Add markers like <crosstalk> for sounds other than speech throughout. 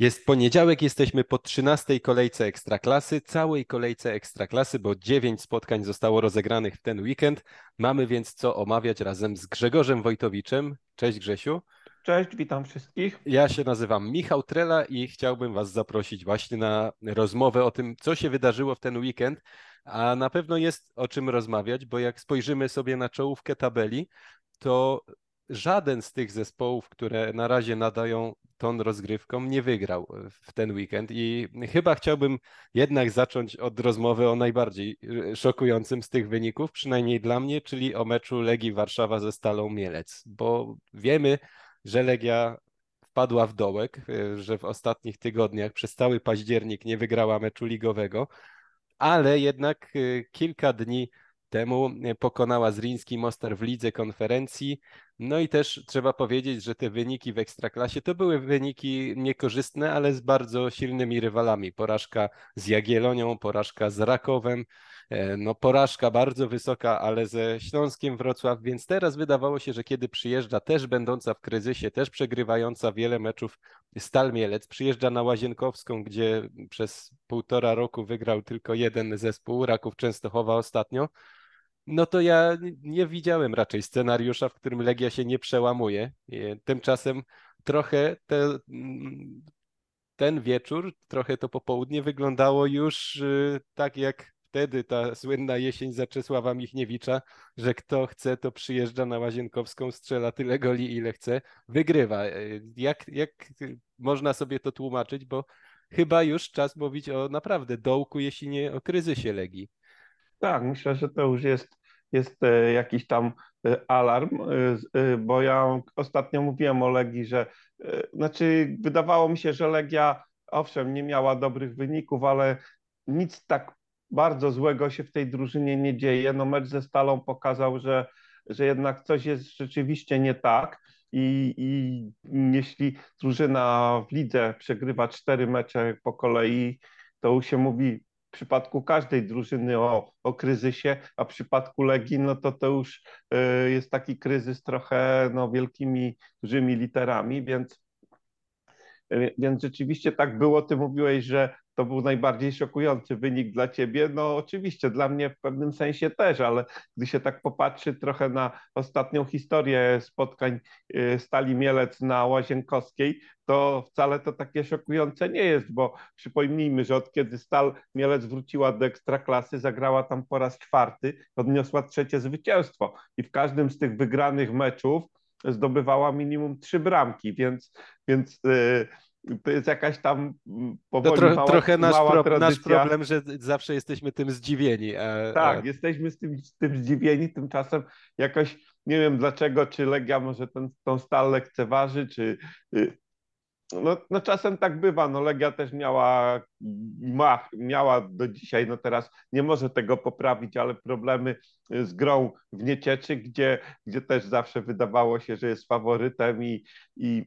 Jest poniedziałek, jesteśmy po 13 kolejce Ekstraklasy, całej kolejce Ekstraklasy, bo 9 spotkań zostało rozegranych w ten weekend. Mamy więc co omawiać razem z Grzegorzem Wojtowiczem. Cześć Grzesiu. Cześć, witam wszystkich. Ja się nazywam Michał Trela i chciałbym Was zaprosić właśnie na rozmowę o tym, co się wydarzyło w ten weekend. A na pewno jest o czym rozmawiać, bo jak spojrzymy sobie na czołówkę tabeli, to żaden z tych zespołów, które na razie nadają ton rozgrywką, nie wygrał w ten weekend. I chyba chciałbym jednak zacząć od rozmowy o najbardziej szokującym z tych wyników, przynajmniej dla mnie, czyli o meczu Legii Warszawa ze Stalą Mielec, bo wiemy, że Legia wpadła w dołek, że w ostatnich tygodniach przez cały październik nie wygrała meczu ligowego, ale jednak kilka dni temu pokonała Zriński Mostar w lidze konferencji. No i też trzeba powiedzieć, że te wyniki w Ekstraklasie to były wyniki niekorzystne, ale z bardzo silnymi rywalami. Porażka z Jagielonią, porażka z Rakowem, e, no porażka bardzo wysoka, ale ze Śląskiem Wrocław, więc teraz wydawało się, że kiedy przyjeżdża też będąca w kryzysie, też przegrywająca wiele meczów Stal Mielec, przyjeżdża na Łazienkowską, gdzie przez półtora roku wygrał tylko jeden zespół, Raków Częstochowa ostatnio, no to ja nie widziałem raczej scenariusza, w którym Legia się nie przełamuje. Tymczasem trochę te, mm, ten wieczór, trochę to popołudnie wyglądało już y, tak jak wtedy ta słynna jesień Zaczesława Michniewicza, że kto chce, to przyjeżdża na Łazienkowską, strzela tyle goli, ile chce, wygrywa. Y, jak, jak można sobie to tłumaczyć, bo chyba już czas mówić o naprawdę dołku, jeśli nie o kryzysie Legii. Tak, myślę, że to już jest jest e, jakiś tam e, alarm, e, bo ja ostatnio mówiłem o Legii, że znaczy wydawało mi się, że Legia owszem nie miała dobrych wyników, ale nic tak bardzo złego się w tej drużynie nie dzieje. No mecz ze Stalą pokazał, że, że jednak coś jest rzeczywiście nie tak. I, I jeśli drużyna w lidze przegrywa cztery mecze po kolei, to się mówi, w przypadku każdej drużyny o, o kryzysie, a w przypadku Legii, no to to już y, jest taki kryzys trochę no, wielkimi, dużymi literami, więc, y, więc rzeczywiście tak było. Ty mówiłeś, że to był najbardziej szokujący wynik dla ciebie. No oczywiście dla mnie w pewnym sensie też, ale gdy się tak popatrzy trochę na ostatnią historię spotkań y, Stali Mielec na Łazienkowskiej, to wcale to takie szokujące nie jest, bo przypomnijmy, że od kiedy Stal Mielec wróciła do Ekstraklasy, zagrała tam po raz czwarty, odniosła trzecie zwycięstwo i w każdym z tych wygranych meczów zdobywała minimum trzy bramki, więc, więc yy, to jest jakaś tam mm, powoli to tro, mała, trochę nasz, mała pro, nasz, problem, że zawsze jesteśmy tym zdziwieni. A, tak, a... jesteśmy z tym, tym zdziwieni, tymczasem jakoś nie wiem dlaczego, czy Legia może ten, tą stal lekceważy, czy y, no, no czasem tak bywa, no Legia też miała, ma, miała do dzisiaj, no teraz nie może tego poprawić, ale problemy z grą w Niecieczy, gdzie, gdzie też zawsze wydawało się, że jest faworytem i, i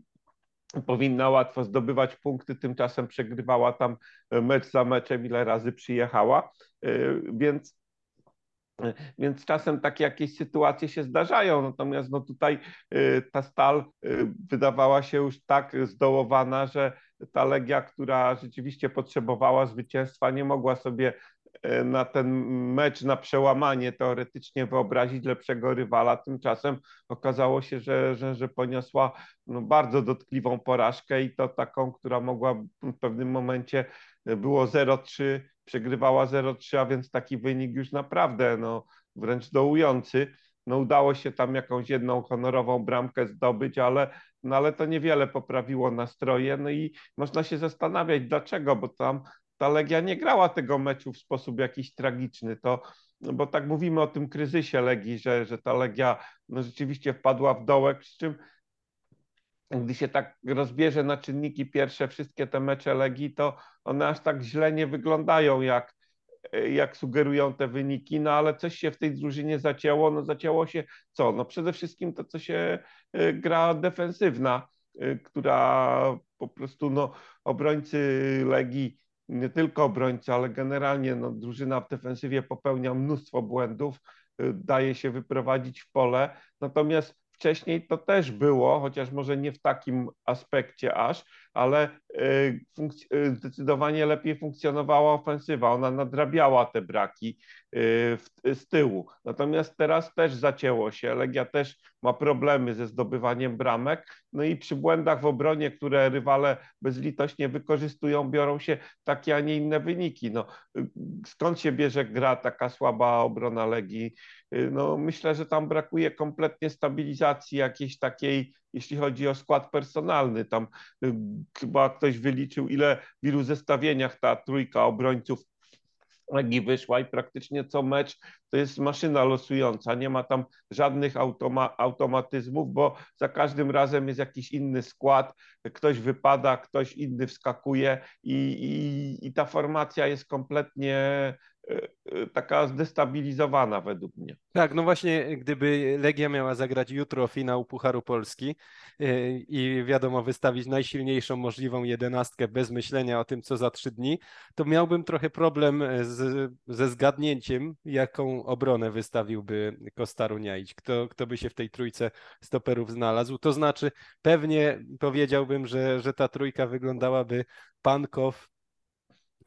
powinna łatwo zdobywać punkty, tymczasem przegrywała tam mecz za meczem, ile razy przyjechała, y, więc więc czasem takie jakieś sytuacje się zdarzają, natomiast no tutaj ta stal wydawała się już tak zdołowana, że ta Legia, która rzeczywiście potrzebowała zwycięstwa, nie mogła sobie na ten mecz, na przełamanie teoretycznie wyobrazić lepszego rywala. Tymczasem okazało się, że, że, że poniosła no, bardzo dotkliwą porażkę i to taką, która mogła w pewnym momencie było 0-3 przegrywała 0-3, a więc taki wynik już naprawdę no, wręcz dołujący. No, udało się tam jakąś jedną honorową bramkę zdobyć, ale, no, ale to niewiele poprawiło nastroje. No i można się zastanawiać dlaczego, bo tam ta Legia nie grała tego meczu w sposób jakiś tragiczny. To, bo tak mówimy o tym kryzysie Legii, że, że ta Legia no, rzeczywiście wpadła w dołek, z czym gdy się tak rozbierze na czynniki pierwsze wszystkie te mecze Legii, to one aż tak źle nie wyglądają, jak, jak sugerują te wyniki, no ale coś się w tej drużynie zacięło, no zacięło się co? No przede wszystkim to, co się y, gra defensywna, y, która po prostu no obrońcy Legii, nie tylko obrońcy, ale generalnie no, drużyna w defensywie popełnia mnóstwo błędów, y, daje się wyprowadzić w pole, natomiast wcześniej to też było, chociaż może nie w takim aspekcie aż, ale zdecydowanie lepiej funkcjonowała ofensywa. Ona nadrabiała te braki z tyłu. Natomiast teraz też zacięło się. Legia też ma problemy ze zdobywaniem bramek. No i przy błędach w obronie, które rywale bezlitośnie wykorzystują, biorą się takie, a nie inne wyniki. No, skąd się bierze gra taka słaba obrona Legii? No, myślę, że tam brakuje kompletnie stabilizacji jakiejś takiej, jeśli chodzi o skład personalny. Tam chyba ktoś wyliczył, ile w ilu zestawieniach ta trójka obrońców Legii wyszła i praktycznie co mecz to jest maszyna losująca. Nie ma tam żadnych automa automatyzmów, bo za każdym razem jest jakiś inny skład, ktoś wypada, ktoś inny wskakuje i, i, i ta formacja jest kompletnie taka zdestabilizowana według mnie. Tak, no właśnie, gdyby Legia miała zagrać jutro finał Pucharu Polski e, i wiadomo, wystawić najsilniejszą możliwą jedenastkę bez myślenia o tym, co za trzy dni, to miałbym trochę problem z, ze zgadnięciem, jaką obronę wystawiłby Kostaru Niaić. Kto, kto by się w tej trójce stoperów znalazł? To znaczy, pewnie powiedziałbym, że, że ta trójka wyglądałaby Pankow,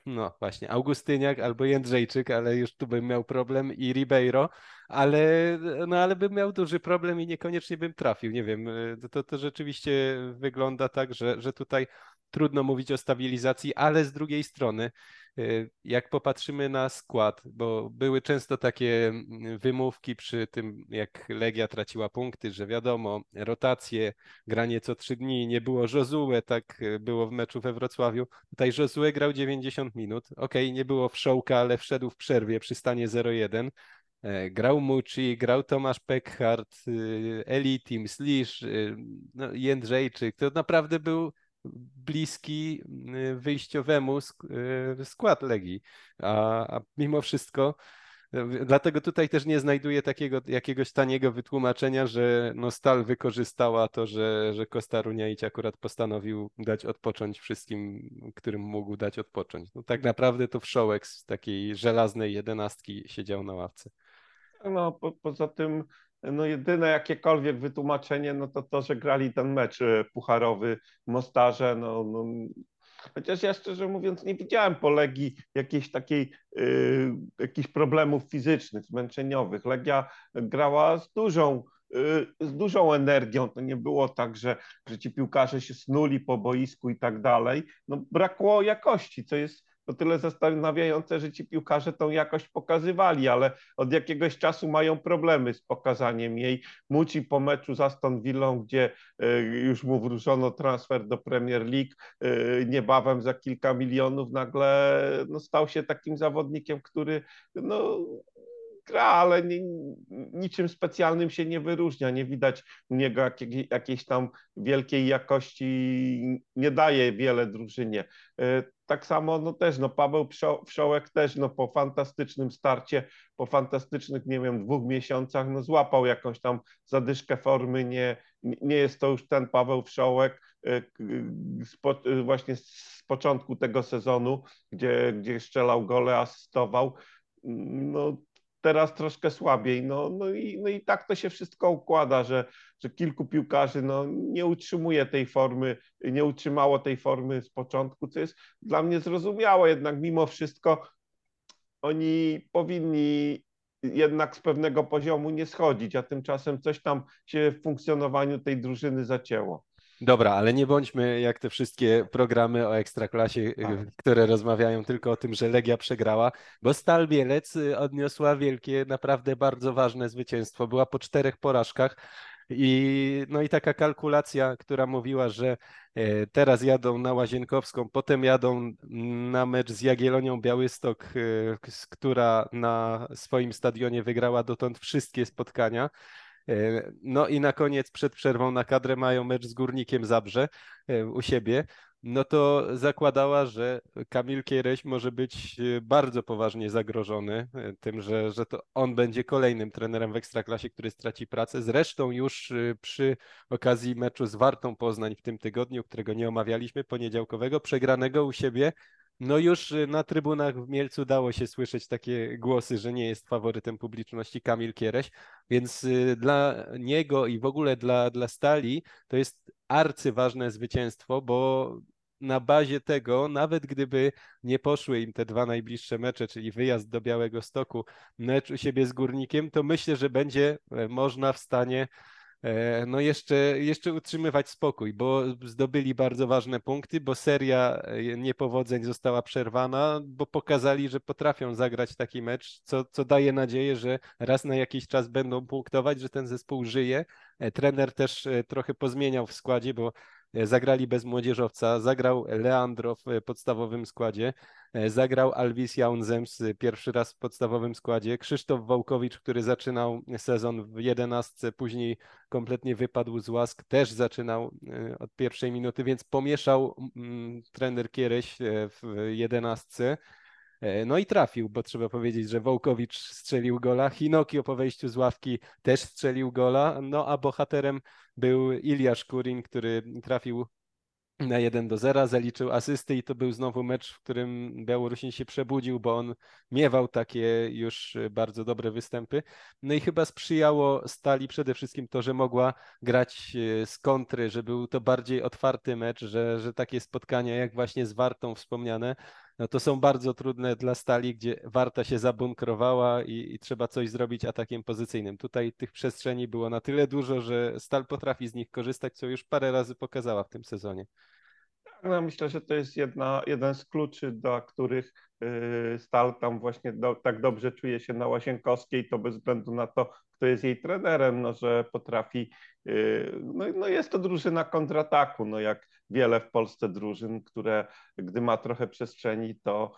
no właśnie, Augustyniak albo Jędrzejczyk, ale już tu bym miał problem i Ribeiro, ale, no, ale bym miał duży problem i niekoniecznie bym trafił. Nie wiem, to, to rzeczywiście wygląda tak, że, że tutaj trudno mówić o stabilizacji, ale z drugiej strony Y, jak popatrzymy na skład, bo były często takie mm, wymówki przy tym, jak Legia traciła punkty, że wiadomo, rotacje, granie co trzy dni, nie było Josue, tak y, było w meczu we Wrocławiu. Tutaj Josue grał 90 minut. Okej, okay, nie było wszołka, ale wszedł w przerwie przy stanie 0-1. E, grał Muci, grał Tomasz Peckhardt, y, Eli Tim, Slisz, no, Jędrzejczyk. To naprawdę był bliski y, wyjściowemu y, skład Legii, a, a mimo wszystko y, Dlatego tutaj też nie znajduję takiego jakiegoś taniego wytłumaczenia, że no Stal wykorzystała to, że, że Kosta Runiaić akurat postanowił dać odpocząć wszystkim, którym mógł dać odpocząć. No tak naprawdę to wszołek z takiej żelaznej jedenastki siedział na ławce. No po, poza tym no jedyne jakiekolwiek wytłumaczenie, no to to, że grali ten mecz e, pucharowy w Mostarze, no, no Chociaż ja szczerze mówiąc nie widziałem po Legii jakiejś takiej, y, jakichś problemów fizycznych, zmęczeniowych. Legia grała z dużą, y, z dużą energią. To nie było tak, że, że ci piłkarze się snuli po boisku i tak dalej. No, brakło jakości, co jest to tyle zastanawiające, że ci piłkarze tą jakość pokazywali, ale od jakiegoś czasu mają problemy z pokazaniem jej. Muci po meczu z Aston Villą, gdzie e, już mu wróżono transfer do Premier League, e, niebawem za kilka milionów nagle no, stał się takim zawodnikiem, który no, gra, ale nie, niczym specjalnym się nie wyróżnia. Nie widać u niego jakiej, jakiejś tam wielkiej jakości, nie daje wiele drużynie. E, tak samo no też no Paweł Wszołek też no po fantastycznym starcie, po fantastycznych nie wiem dwóch miesiącach no złapał jakąś tam zadyszkę formy, nie, nie jest to już ten Paweł Wszołek e, właśnie z początku tego sezonu, gdzie, gdzie strzelał gole, asystował. No teraz troszkę słabiej. No, no, i, no i tak to się wszystko układa, że, że kilku piłkarzy no, nie utrzymuje tej formy, nie utrzymało tej formy z początku, co jest dla mnie zrozumiałe, jednak mimo wszystko oni powinni jednak z pewnego poziomu nie schodzić, a tymczasem coś tam się w funkcjonowaniu tej drużyny zacięło. Dobra, ale nie bądźmy jak te wszystkie programy o Ekstraklasie, tak. które rozmawiają tylko o tym, że Legia przegrała, bo Stal Bielec y, odniosła wielkie, naprawdę bardzo ważne zwycięstwo. Była po czterech porażkach. I, no i taka kalkulacja, która mówiła, że e, teraz jadą na Łazienkowską, potem jadą na mecz z Jagiellonią Białystok, e, która na swoim stadionie wygrała dotąd wszystkie spotkania. E, no i na koniec przed przerwą na kadrę mają mecz z Górnikiem Zabrze e, u siebie. No to zakładała, że Kamil Kiereś może być e, bardzo poważnie zagrożony tym, że, że to on będzie kolejnym trenerem w Ekstraklasie, który straci pracę. Zresztą już przy okazji meczu z Wartą Poznań w tym tygodniu, którego nie omawialiśmy, poniedziałkowego, przegranego u siebie, No już y, na trybunach w Mielcu dało się słyszeć takie głosy, że nie jest faworytem publiczności Kamil Kiereś, więc y, dla niego i w ogóle dla, dla Stali to jest arcyważne zwycięstwo, bo na bazie tego, nawet gdyby nie poszły im te dwa najbliższe mecze, czyli wyjazd do Białego Stoku, mecz u siebie z Górnikiem, to myślę, że będzie e, można w stanie no jeszcze, jeszcze utrzymywać spokój, bo zdobyli bardzo ważne punkty, bo seria e, niepowodzeń została przerwana, bo pokazali, że potrafią zagrać taki mecz, co, co daje nadzieję, że raz na jakiś czas będą punktować, że ten zespół żyje. E, trener też trochę pozmieniał w składzie, bo Zagrali bez młodzieżowca, zagrał Leandro w podstawowym składzie, zagrał Alvis Jaunzems pierwszy raz w podstawowym składzie, Krzysztof Wołkowicz, który zaczynał sezon w jedenastce, później kompletnie wypadł z łask, też zaczynał e, od pierwszej minuty, więc pomieszał trener Kiereś e, w jedenastce. E, no i trafił, bo trzeba powiedzieć, że Wołkowicz strzelił gola, Hinokio po wejściu z ławki też strzelił gola, no a bohaterem był Iliasz Kurin, który trafił na 1 do 0, zaliczył asysty i to był znowu mecz, w którym Białorusin się przebudził, bo on miewał takie już bardzo dobre występy. No i chyba sprzyjało Stali przede wszystkim to, że mogła grać e, z kontry, że był to bardziej otwarty mecz, że, że takie spotkania jak właśnie z Wartą wspomniane, no to są bardzo trudne dla Stali, gdzie Warta się zabunkrowała i, i, trzeba coś zrobić atakiem pozycyjnym. Tutaj tych przestrzeni było na tyle dużo, że Stal potrafi z nich korzystać, co już parę razy pokazała w tym sezonie. No, myślę, że to jest jedna, jeden z kluczy, do których y, Stal tam właśnie do, tak dobrze czuje się na Łasienkowskiej, to bez względu na to, kto jest jej trenerem, no, że potrafi, y, no, no jest to drużyna kontrataku, no jak wiele w Polsce drużyn, które gdy ma trochę przestrzeni, to,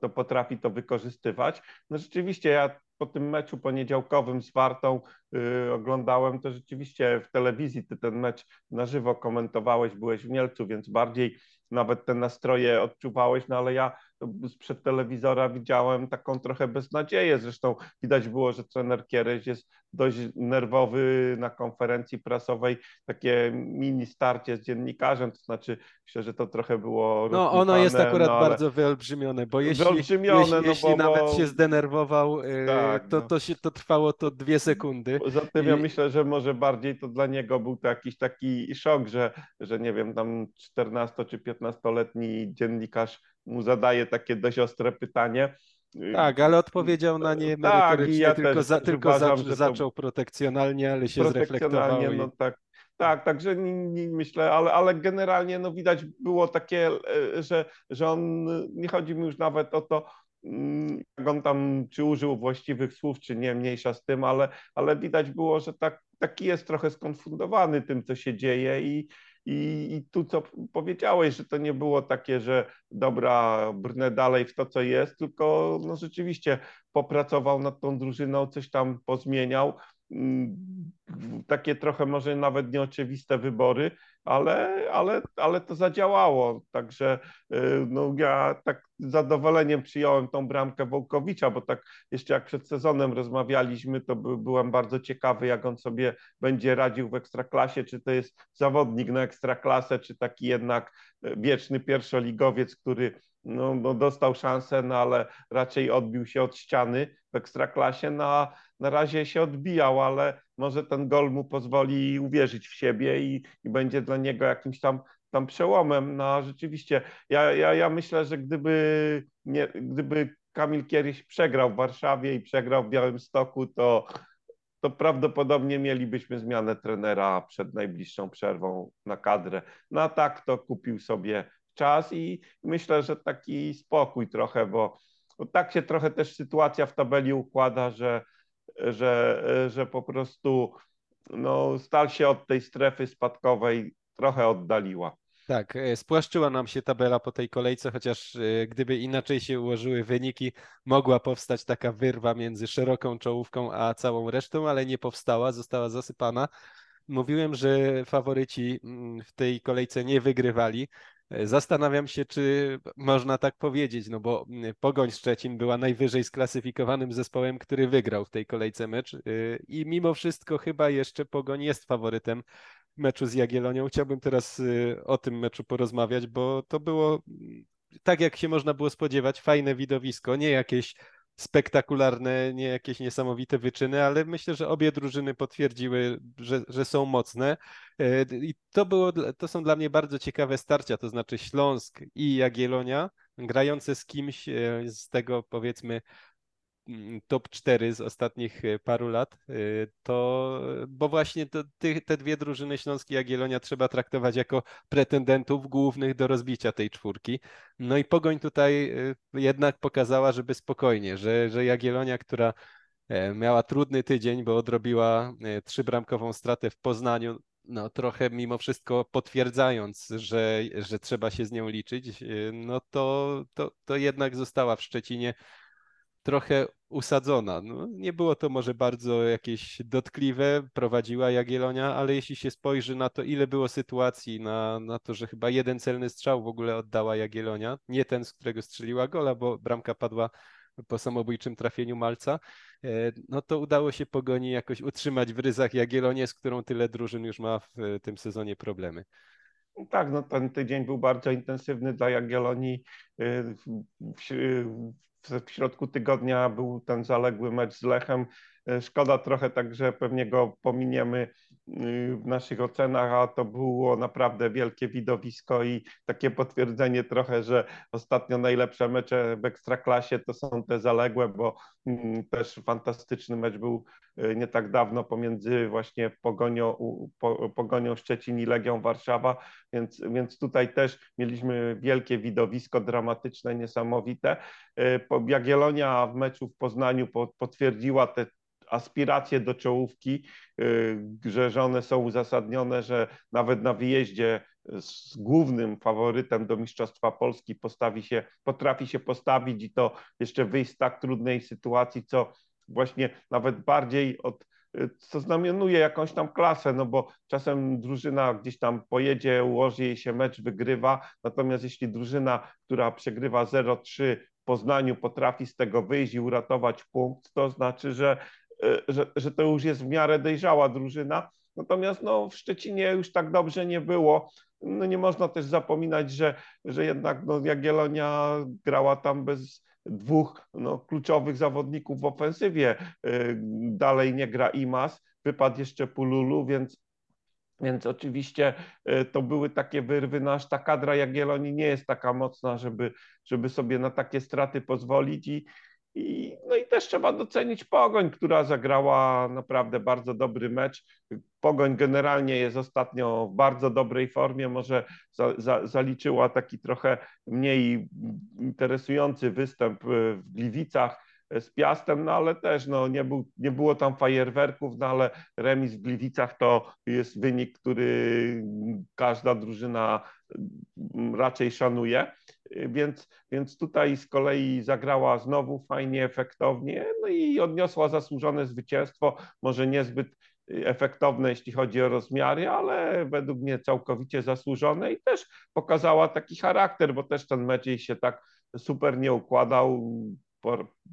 to potrafi to wykorzystywać. No rzeczywiście ja po tym meczu poniedziałkowym z Wartą yy, oglądałem, to rzeczywiście w telewizji ty ten mecz na żywo komentowałeś, byłeś w Mielcu, więc bardziej nawet te nastroje odczuwałeś, no ale ja sprzed telewizora widziałem taką trochę beznadzieję. Zresztą widać było, że trener Kiereś jest dość nerwowy na konferencji prasowej, takie mini starcie z dziennikarzem, to znaczy myślę, że to trochę było No ono jest akurat no, bardzo wyolbrzymione, bo jeśli, wyolbrzymione, jeśli, no, jeśli bo, nawet się zdenerwował, y, tak, to, no. to, się, to trwało to dwie sekundy. Poza tym I... ja myślę, że może bardziej to dla niego był to jakiś taki szok, że, że nie wiem, tam 14 czy 15-letni dziennikarz mu zadaje takie dość ostre pytanie. Tak, ale odpowiedział na nie merytorycznie, tak, ja tylko, za, tylko uważam, za, zaczął protekcjonalnie, ale się zreflektował. I... No tak, tak, także nie, nie myślę, ale, ale generalnie no widać było takie, e, że, że on, nie chodzi mi już nawet o to, mm, jak on tam, czy użył właściwych słów, czy nie, mniejsza z tym, ale, ale widać było, że tak, taki jest trochę skonfundowany tym, co się dzieje i, i, I, tu, co powiedziałeś, że to nie było takie, że dobra, brnę dalej w to, co jest, tylko no, rzeczywiście popracował nad tą drużyną, coś tam pozmieniał. Mm, takie trochę może nawet nieoczywiste wybory, ale, ale, ale to zadziałało. Także y, no, ja tak z zadowoleniem przyjąłem tą bramkę Wołkowicza, bo tak jeszcze jak przed sezonem rozmawialiśmy, to by, byłem bardzo ciekawy, jak on sobie będzie radził w ekstraklasie, czy to jest zawodnik na ekstraklasę, czy taki jednak y, wieczny pierwszoligowiec, który no, no, dostał szansę, no ale raczej odbił się od ściany w ekstraklasie. No, na razie się odbijał, ale może ten gol mu pozwoli uwierzyć w siebie i, i będzie dla niego jakimś tam, tam przełomem. No rzeczywiście, ja, ja, ja myślę, że gdyby, nie, gdyby Kamil kiedyś przegrał w Warszawie i przegrał w Białymstoku, to, to prawdopodobnie mielibyśmy zmianę trenera przed najbliższą przerwą na kadrę. No a tak to kupił sobie czas i myślę, że taki spokój trochę, bo, bo tak się trochę też sytuacja w tabeli układa, że że, że po prostu no, Stal się od tej strefy spadkowej trochę oddaliła. Tak, e, spłaszczyła nam się tabela po tej kolejce, chociaż e, gdyby inaczej się ułożyły wyniki, mogła powstać taka wyrwa między szeroką czołówką a całą resztą, ale nie powstała, została zasypana. Mówiłem, że faworyci mm, w tej kolejce nie wygrywali. Zastanawiam się, czy można tak powiedzieć, no bo mm, Pogoń Szczecin była najwyżej sklasyfikowanym zespołem, który wygrał w tej kolejce mecz y, i mimo wszystko chyba jeszcze Pogoń jest faworytem meczu z Jagiellonią. Chciałbym teraz y, o tym meczu porozmawiać, bo to było mm, tak jak się można było spodziewać, fajne widowisko, nie jakieś spektakularne, nie jakieś niesamowite wyczyny, ale myślę, że obie drużyny potwierdziły, że, że są mocne. E, I to, było, to są dla mnie bardzo ciekawe starcia, to znaczy Śląsk i Jagiellonia, grające z kimś e, z tego powiedzmy top 4 z ostatnich e, paru lat, e, to, bo właśnie to, ty, te dwie drużyny Śląski i Jagiellonia trzeba traktować jako pretendentów głównych do rozbicia tej czwórki. No i Pogoń tutaj e, jednak pokazała, żeby spokojnie, że, że Jagiellonia, która miała trudny tydzień, bo odrobiła trzybramkową stratę w Poznaniu, no trochę mimo wszystko potwierdzając, że, że trzeba się z nią liczyć, no to, to, to jednak została w Szczecinie trochę usadzona. No, nie było to może bardzo jakieś dotkliwe, prowadziła Jagiellonia, ale jeśli się spojrzy na to, ile było sytuacji, na, na to, że chyba jeden celny strzał w ogóle oddała Jagiellonia, nie ten, z którego strzeliła gola, bo bramka padła po samobójczym trafieniu Malca, e, no to udało się Pogoni jakoś utrzymać w ryzach Jagiellonię, z którą tyle drużyn już ma w tym sezonie problemy. Tak, no ten tydzień był bardzo intensywny dla Jagiellonii. W, środku tygodnia był ten zaległy mecz z Lechem. E, szkoda trochę tak, że pewnie go pominiemy y, w naszych ocenach, a to było naprawdę wielkie widowisko i takie potwierdzenie trochę, że ostatnio najlepsze mecze w Ekstraklasie to są te zaległe, bo mm, też fantastyczny mecz był y, nie tak dawno pomiędzy właśnie Pogonią, Pogonią Szczecin i Legią Warszawa, więc, więc tutaj też mieliśmy wielkie widowisko dramatyczne, niesamowite. Y, Jagiellonia w meczu w Poznaniu potwierdziła te aspiracje do czołówki, y, że, że one są uzasadnione, że nawet na wyjeździe z głównym faworytem do Mistrzostwa Polski postawi się, potrafi się postawić i to jeszcze wyjść z tak trudnej sytuacji, co właśnie nawet bardziej od y, co znamionuje jakąś tam klasę, no bo czasem drużyna gdzieś tam pojedzie, ułoży jej się mecz, wygrywa, natomiast jeśli drużyna, która przegrywa 0-3 w Poznaniu potrafi z tego wyjść i uratować punkt, to znaczy, że że, że to już jest w miarę dojrzała drużyna. Natomiast no, w Szczecinie już tak dobrze nie było. No, nie można też zapominać, że, że jednak no, Jagiellonia grała tam bez dwóch no, kluczowych zawodników w ofensywie. E, dalej nie gra Imas, wypadł jeszcze Pululu, więc więc oczywiście e, to były takie wyrwy, no aż ta kadra Jagiellonii nie jest taka mocna, żeby, żeby sobie na takie straty pozwolić i, i, no i też trzeba docenić Pogoń, która zagrała naprawdę bardzo dobry mecz. Pogoń generalnie jest ostatnio w bardzo dobrej formie, może za, za, zaliczyła taki trochę mniej interesujący występ w Gliwicach z Piastem, no ale też no, nie, był, nie było tam fajerwerków, no ale remis w Gliwicach to jest wynik, który każda drużyna raczej szanuje. Więc, więc tutaj z kolei zagrała znowu fajnie, efektownie, no i odniosła zasłużone zwycięstwo, może niezbyt efektowne, jeśli chodzi o rozmiary, ale według mnie całkowicie zasłużone i też pokazała taki charakter, bo też ten mecz jej się tak super nie układał,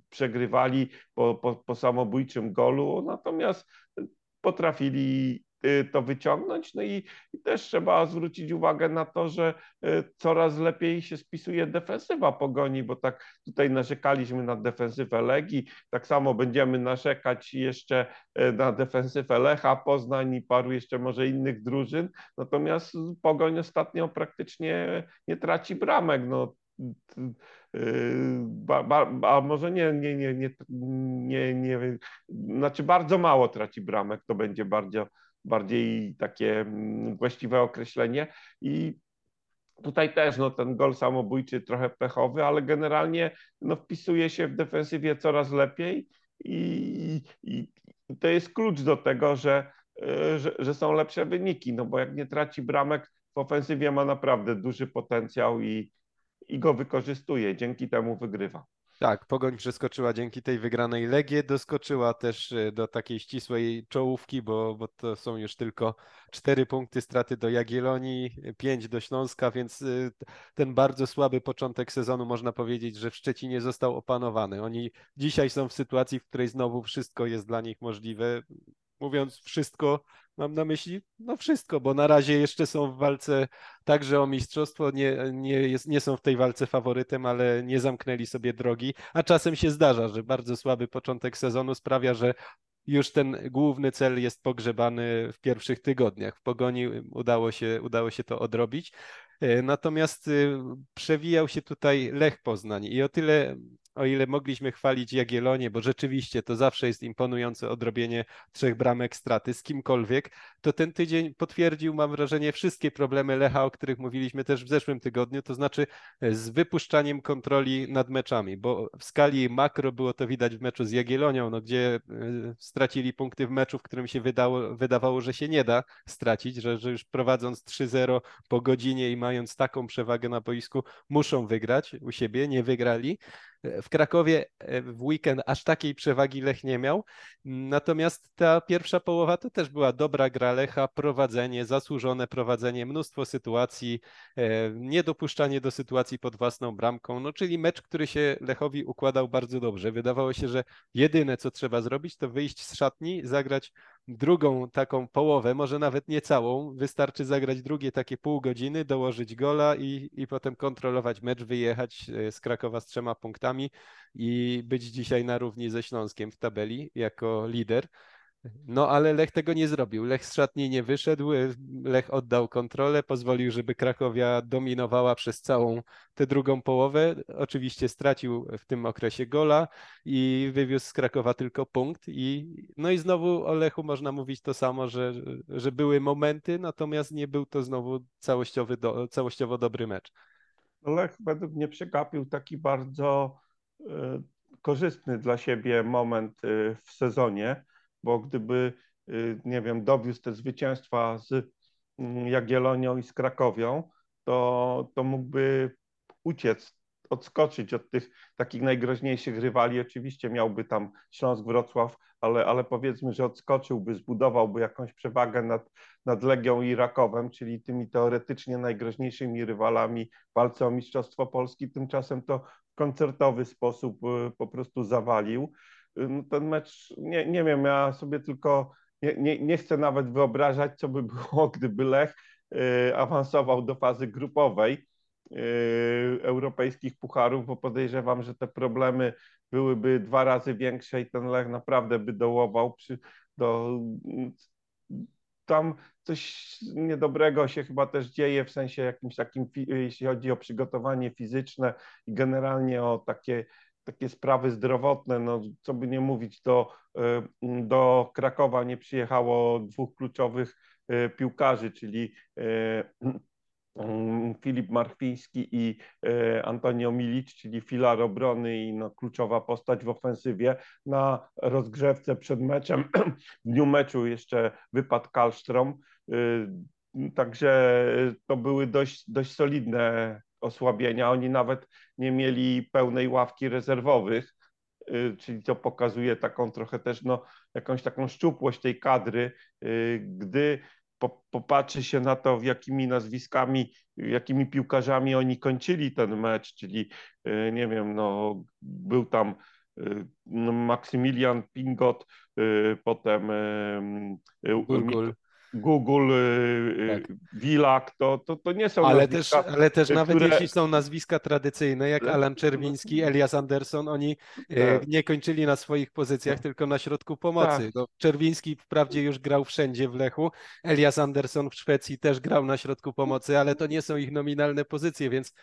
przegrywali po, po, po samobójczym golu, natomiast potrafili Y, to wyciągnąć. No i, i, też trzeba zwrócić uwagę na to, że y, coraz lepiej się spisuje defensywa pogoni, bo tak tutaj narzekaliśmy na defensywę Legii, tak samo będziemy narzekać jeszcze y, na defensywę Lecha, Poznań i paru jeszcze może innych drużyn. Natomiast pogoń ostatnio praktycznie nie traci bramek. No, a może nie, nie, nie, nie, nie, nie, znaczy bardzo mało traci bramek, to będzie bardzo, bardziej takie mm, właściwe określenie. I tutaj też no, ten gol samobójczy trochę pechowy, ale generalnie no, wpisuje się w defensywie coraz lepiej i, i, i to jest klucz do tego, że, e, że, że, są lepsze wyniki, no bo jak nie traci bramek w ofensywie ma naprawdę duży potencjał i, i go wykorzystuje, dzięki temu wygrywa. Tak, Pogoń przeskoczyła dzięki tej wygranej Legię, doskoczyła też e, do takiej ścisłej czołówki, bo, bo to są już tylko cztery punkty straty do Jagiellonii, pięć do Śląska, więc e, ten bardzo słaby początek sezonu można powiedzieć, że w Szczecinie został opanowany. Oni dzisiaj są w sytuacji, w której znowu wszystko jest dla nich możliwe. Mówiąc wszystko, mam na myśli no wszystko, bo na razie jeszcze są w walce także o mistrzostwo, nie, nie, jest, nie są w tej walce faworytem, ale nie zamknęli sobie drogi, a czasem się zdarza, że bardzo słaby początek sezonu sprawia, że już ten główny cel jest pogrzebany w pierwszych tygodniach. W pogoni udało się, udało się to odrobić. E, natomiast y, przewijał się tutaj Lech Poznań i o tyle o ile mogliśmy chwalić Jagiellonię, bo rzeczywiście to zawsze jest imponujące odrobienie trzech bramek straty z kimkolwiek, to ten tydzień potwierdził, mam wrażenie, wszystkie problemy Lecha, o których mówiliśmy też w zeszłym tygodniu, to znaczy e, z wypuszczaniem kontroli nad meczami, bo w skali makro było to widać w meczu z Jagiellonią, no, gdzie e, stracili punkty w meczu, w którym się wydało, wydawało, że się nie da stracić, że, że już prowadząc 3-0 po godzinie i mając taką przewagę na boisku, muszą wygrać u siebie, nie wygrali. W Krakowie e, w weekend aż takiej przewagi Lech nie miał. Natomiast ta pierwsza połowa to też była dobra gra Lecha, prowadzenie, zasłużone prowadzenie, mnóstwo sytuacji, e, niedopuszczanie do sytuacji pod własną bramką, no czyli mecz, który się Lechowi układał bardzo dobrze. Wydawało się, że jedyne co trzeba zrobić to wyjść z szatni, zagrać drugą taką połowę, może nawet nie całą, wystarczy zagrać drugie takie pół godziny, dołożyć gola i, i potem kontrolować mecz, wyjechać e, z Krakowa z trzema punktami i być dzisiaj na równi ze Śląskiem w tabeli jako lider. No ale Lech tego nie zrobił. Lech z szatni nie wyszedł, Lech oddał kontrolę, pozwolił, żeby Krakowia dominowała przez całą tę drugą połowę. Oczywiście stracił w tym okresie gola i wywiózł z Krakowa tylko punkt. I, no i znowu o Lechu można mówić to samo, że, że były momenty, natomiast nie był to znowu całościowy do, całościowo dobry mecz. Lech według mnie przegapił taki bardzo y, korzystny dla siebie moment y, w sezonie bo gdyby, y, nie wiem, dowiózł te zwycięstwa z mm, Jagiellonią i z Krakowią, to, to mógłby uciec, odskoczyć od tych takich najgroźniejszych rywali. Oczywiście miałby tam Śląsk, Wrocław, ale, ale powiedzmy, że odskoczyłby, zbudowałby jakąś przewagę nad, nad Legią i Rakowem, czyli tymi teoretycznie najgroźniejszymi rywalami w walce o Mistrzostwo Polski. Tymczasem to w koncertowy sposób y, po prostu zawalił. No, ten mecz, nie, nie wiem, ja sobie tylko nie, nie, nie chcę nawet wyobrażać, co by było, <laughs> gdyby Lech y, awansował do fazy grupowej y, europejskich pucharów, bo podejrzewam, że te problemy byłyby dwa razy większe i ten Lech naprawdę by dołował przy, do, tam coś niedobrego się chyba też dzieje w sensie jakimś takim, jeśli chodzi o przygotowanie fizyczne i generalnie o takie takie sprawy zdrowotne, no co by nie mówić, do, e, do Krakowa nie przyjechało dwóch kluczowych e, piłkarzy, czyli Filip Marchwiński i Antonio Milic, czyli filar obrony i no, kluczowa postać w ofensywie. Na rozgrzewce przed meczem, <clears throat> w dniu meczu jeszcze wypadł Kalstrom, także to były dość, dość solidne osłabienia. Oni nawet nie mieli pełnej ławki rezerwowych, y, czyli to pokazuje taką trochę też no, jakąś taką szczupłość tej kadry, y, gdy popatrzy się na to, jakimi nazwiskami, jakimi piłkarzami oni kończyli ten mecz, czyli y, nie wiem, no, był tam no, Maksymilian Pingot, potem Burgul. Google, y, y, tak. Wilak, to, to, to nie są ale też, ale też które... nawet jeśli są nazwiska tradycyjne, jak Alan Czerwiński, Elias Anderson, oni y, tak. nie kończyli na swoich pozycjach, tak. tylko na środku pomocy. Tak. No, Czerwiński wprawdzie już grał wszędzie w Lechu, Elias Anderson w Szwecji też grał na środku pomocy, ale to nie są ich nominalne pozycje, więc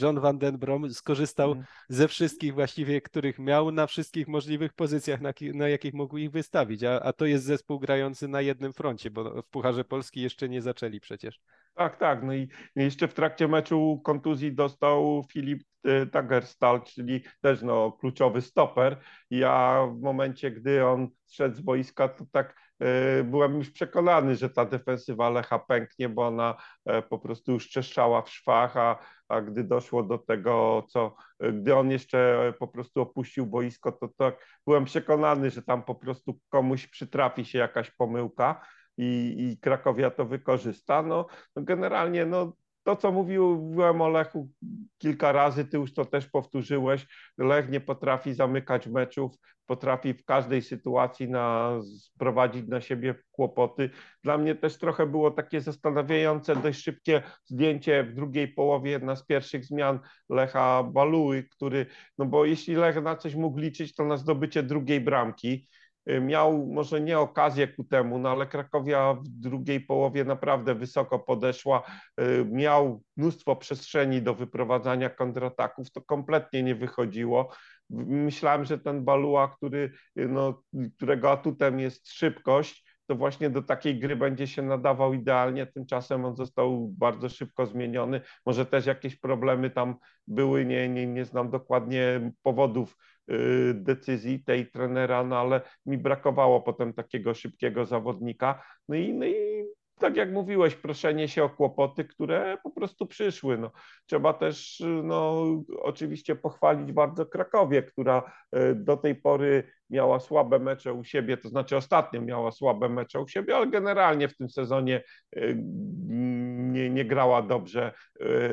John Van Den Brom skorzystał mm. ze wszystkich właściwie, których miał na wszystkich możliwych pozycjach, na, na jakich mógł ich wystawić, a, a to jest zespół grający na jednym froncie, bo w Pucharze Polski jeszcze nie zaczęli przecież. Tak, tak. No i jeszcze w trakcie meczu kontuzji dostał Filip y, Tagerstal, czyli też no, kluczowy stoper. Ja w momencie, gdy on zszedł z boiska, to tak y, byłem już przekonany, że ta defensywa Lecha pęknie, bo ona y, po prostu już czeszczała w szwach, a, a gdy doszło do tego, co, gdy on jeszcze po prostu opuścił boisko, to tak byłem przekonany, że tam po prostu komuś przytrafi się jakaś pomyłka i, i Krakowia to wykorzysta. No, generalnie no, to, co mówiłem o Lechu kilka razy, ty już to też powtórzyłeś, Lech nie potrafi zamykać meczów, potrafi w każdej sytuacji na, sprowadzić na siebie kłopoty. Dla mnie też trochę było takie zastanawiające, dość szybkie zdjęcie w drugiej połowie, jedna z pierwszych zmian Lecha Baluły, który, no bo jeśli Lech na coś mógł liczyć, to na zdobycie drugiej bramki, miał może nie okazję ku temu, no ale Krakowia w drugiej połowie naprawdę wysoko podeszła, y, miał mnóstwo przestrzeni do wyprowadzania kontrataków, to kompletnie nie wychodziło. Myślałem, że ten Balua, który, y, no, którego atutem jest szybkość, to właśnie do takiej gry będzie się nadawał idealnie. Tymczasem on został bardzo szybko zmieniony. Może też jakieś problemy tam były, nie, nie, nie znam dokładnie powodów Y, decyzji tej trenera, no ale mi brakowało potem takiego szybkiego zawodnika. No i, no i tak jak mówiłeś, proszenie się o kłopoty, które po prostu przyszły. No, trzeba też no, oczywiście pochwalić bardzo Krakowie, która y, do tej pory miała słabe mecze u siebie, to znaczy ostatnio miała słabe mecze u siebie, ale generalnie w tym sezonie y, nie, nie grała dobrze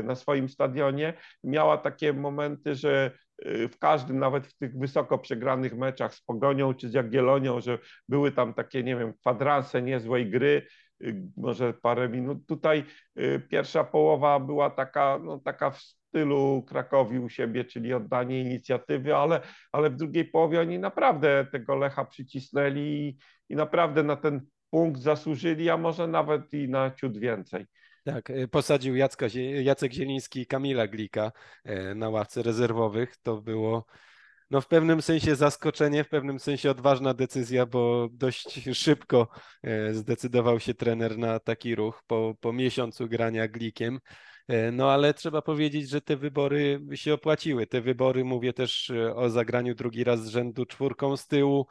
na swoim stadionie. Miała takie momenty, że Y, w każdym, nawet w tych wysoko przegranych meczach z Pogonią czy z Jagiellonią, że były tam takie, nie wiem, kwadranse niezłej gry, y, może parę minut. Tutaj y, pierwsza połowa była taka, no, taka w stylu Krakowi u siebie, czyli oddanie inicjatywy, ale, ale w drugiej połowie oni naprawdę tego Lecha przycisnęli i, i naprawdę na ten punkt zasłużyli, a może nawet i na ciut więcej. Tak, e, posadził Jacka, Jacek Zieliński i Kamila Glika e, na ławce rezerwowych. To było no w pewnym sensie zaskoczenie, w pewnym sensie odważna decyzja, bo dość szybko e, zdecydował się trener na taki ruch po, po miesiącu grania Glikiem. No ale trzeba powiedzieć, że te wybory się opłaciły. Te wybory, mówię też o zagraniu drugi raz z rzędu czwórką z tyłu,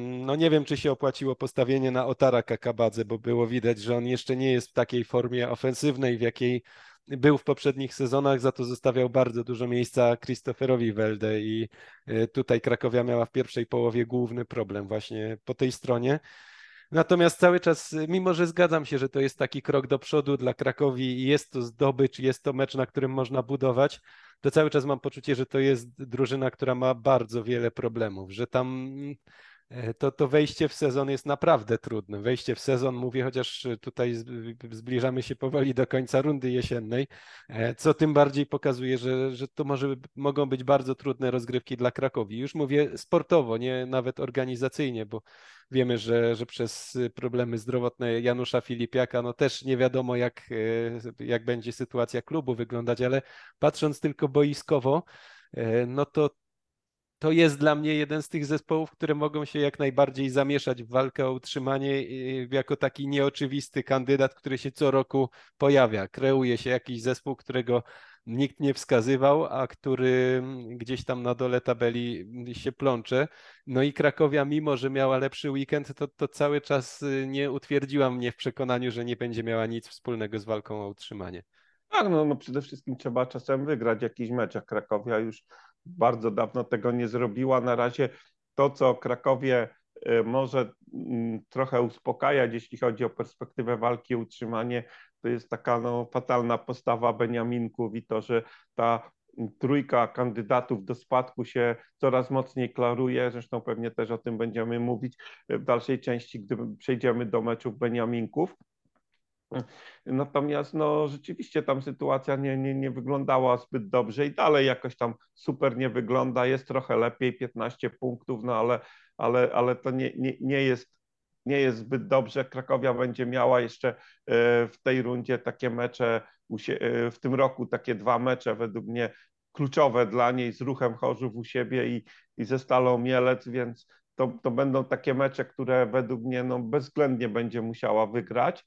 no nie wiem, czy się opłaciło postawienie na Otara Kakabadze, bo było widać, że on jeszcze nie jest w takiej formie ofensywnej, w jakiej był w poprzednich sezonach, za to zostawiał bardzo dużo miejsca Christopherowi Welde i e, tutaj Krakowia miała w pierwszej połowie główny problem właśnie po tej stronie. Natomiast cały czas, mimo że zgadzam się, że to jest taki krok do przodu dla Krakowi i jest to zdobycz, jest to mecz, na którym można budować, to cały czas mam poczucie, że to jest drużyna, która ma bardzo wiele problemów, że tam to, to wejście w sezon jest naprawdę trudne. Wejście w sezon, mówię, chociaż tutaj zbliżamy się powoli do końca rundy jesiennej, e, co tym bardziej pokazuje, że, że to może, mogą być bardzo trudne rozgrywki dla Krakowi. Już mówię sportowo, nie nawet organizacyjnie, bo wiemy, że, że przez problemy zdrowotne Janusza Filipiaka, no też nie wiadomo, jak, e, jak będzie sytuacja klubu wyglądać, ale patrząc tylko boiskowo, no to to jest dla mnie jeden z tych zespołów, które mogą się jak najbardziej zamieszać w walkę o utrzymanie jako taki nieoczywisty kandydat, który się co roku pojawia. Kreuje się jakiś zespół, którego nikt nie wskazywał, a który gdzieś tam na dole tabeli się plącze. No i Krakowia, mimo że miała lepszy weekend, to, to cały czas y, nie utwierdziła mnie w przekonaniu, że nie będzie miała nic wspólnego z walką o utrzymanie. Tak, no, no przede wszystkim trzeba czasem wygrać jakiś mecz, a Krakowia już bardzo dawno tego nie zrobiła. Na razie to, co Krakowie y, może mm, trochę uspokajać, jeśli chodzi o perspektywę walki utrzymanie, to jest taka no, fatalna postawa Beniaminków i to, że ta trójka kandydatów do spadku się coraz mocniej klaruje. Zresztą pewnie też o tym będziemy mówić w dalszej części, gdy przejdziemy do meczów Beniaminków. Natomiast no, rzeczywiście tam sytuacja nie, nie, nie wyglądała zbyt dobrze i dalej jakoś tam super nie wygląda. Jest trochę lepiej, 15 punktów, no ale, ale, ale to nie, nie, nie, jest, nie jest zbyt dobrze. Krakowia będzie miała jeszcze e, w tej rundzie takie mecze, e, w tym roku takie dwa mecze według mnie kluczowe dla niej z ruchem Chorzów u siebie i, i ze Stalą Mielec, więc to, to będą takie mecze, które według mnie no, bezwzględnie będzie musiała wygrać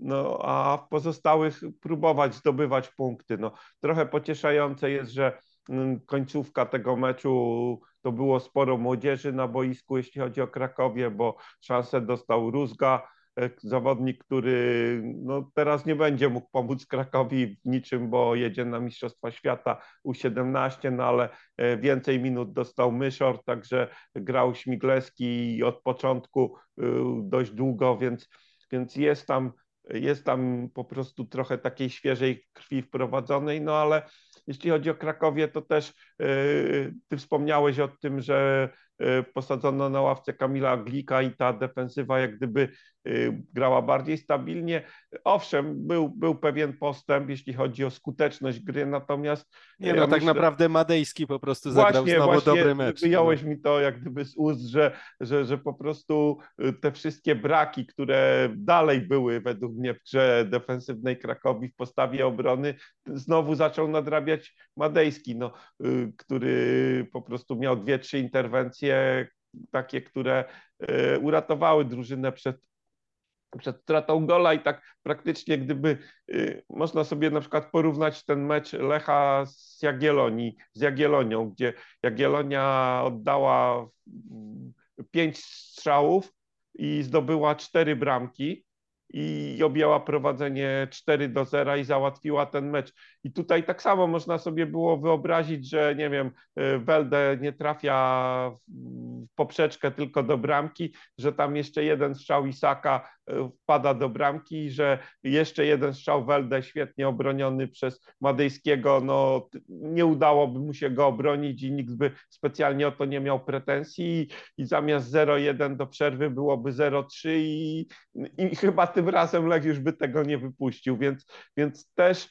no, a w pozostałych próbować zdobywać punkty. No, trochę pocieszające jest, że mm, końcówka tego meczu to było sporo młodzieży na boisku, jeśli chodzi o Krakowie, bo szansę dostał Rózga, e, zawodnik, który no, teraz nie będzie mógł pomóc Krakowi w niczym, bo jedzie na Mistrzostwa Świata U17, no ale e, więcej minut dostał Myszor, także grał Śmigleski od początku e, dość długo, więc, więc jest tam jest tam po prostu trochę takiej świeżej krwi wprowadzonej, no ale jeśli chodzi o Krakowie, to też ty wspomniałeś o tym, że posadzono na ławce Kamila Glika i ta defensywa jak gdyby Y, grała bardziej stabilnie. Owszem, był, był pewien postęp, jeśli chodzi o skuteczność gry, natomiast. Nie, no ja tak myślę... naprawdę Madejski po prostu zagrał właśnie, znowu właśnie dobry mecz. Wyjąłeś no. mi to jak gdyby z ust, że, że, że po prostu y, te wszystkie braki, które dalej były według mnie w grze defensywnej Krakowi w postawie obrony, znowu zaczął nadrabiać Madejski, no, y, który po prostu miał dwie, trzy interwencje, takie, które uratowały drużynę przed przed stratą gola i tak praktycznie gdyby y, można sobie na przykład porównać ten mecz Lecha z Jagiellonii, z Jagiellonią, gdzie Jagiellonia oddała pięć strzałów i zdobyła cztery bramki i objęła prowadzenie 4 do 0 i załatwiła ten mecz. I tutaj tak samo można sobie było wyobrazić, że nie wiem, y, Welde nie trafia w poprzeczkę tylko do bramki, że tam jeszcze jeden strzał Isaka y, wpada do bramki, że jeszcze jeden strzał Welde świetnie obroniony przez Madejskiego, no nie udałoby mu się go obronić i nikt by specjalnie o to nie miał pretensji. I, zamiast 0-1 do przerwy byłoby 0-3 i, i chyba tym razem Lech już by tego nie wypuścił, więc, więc też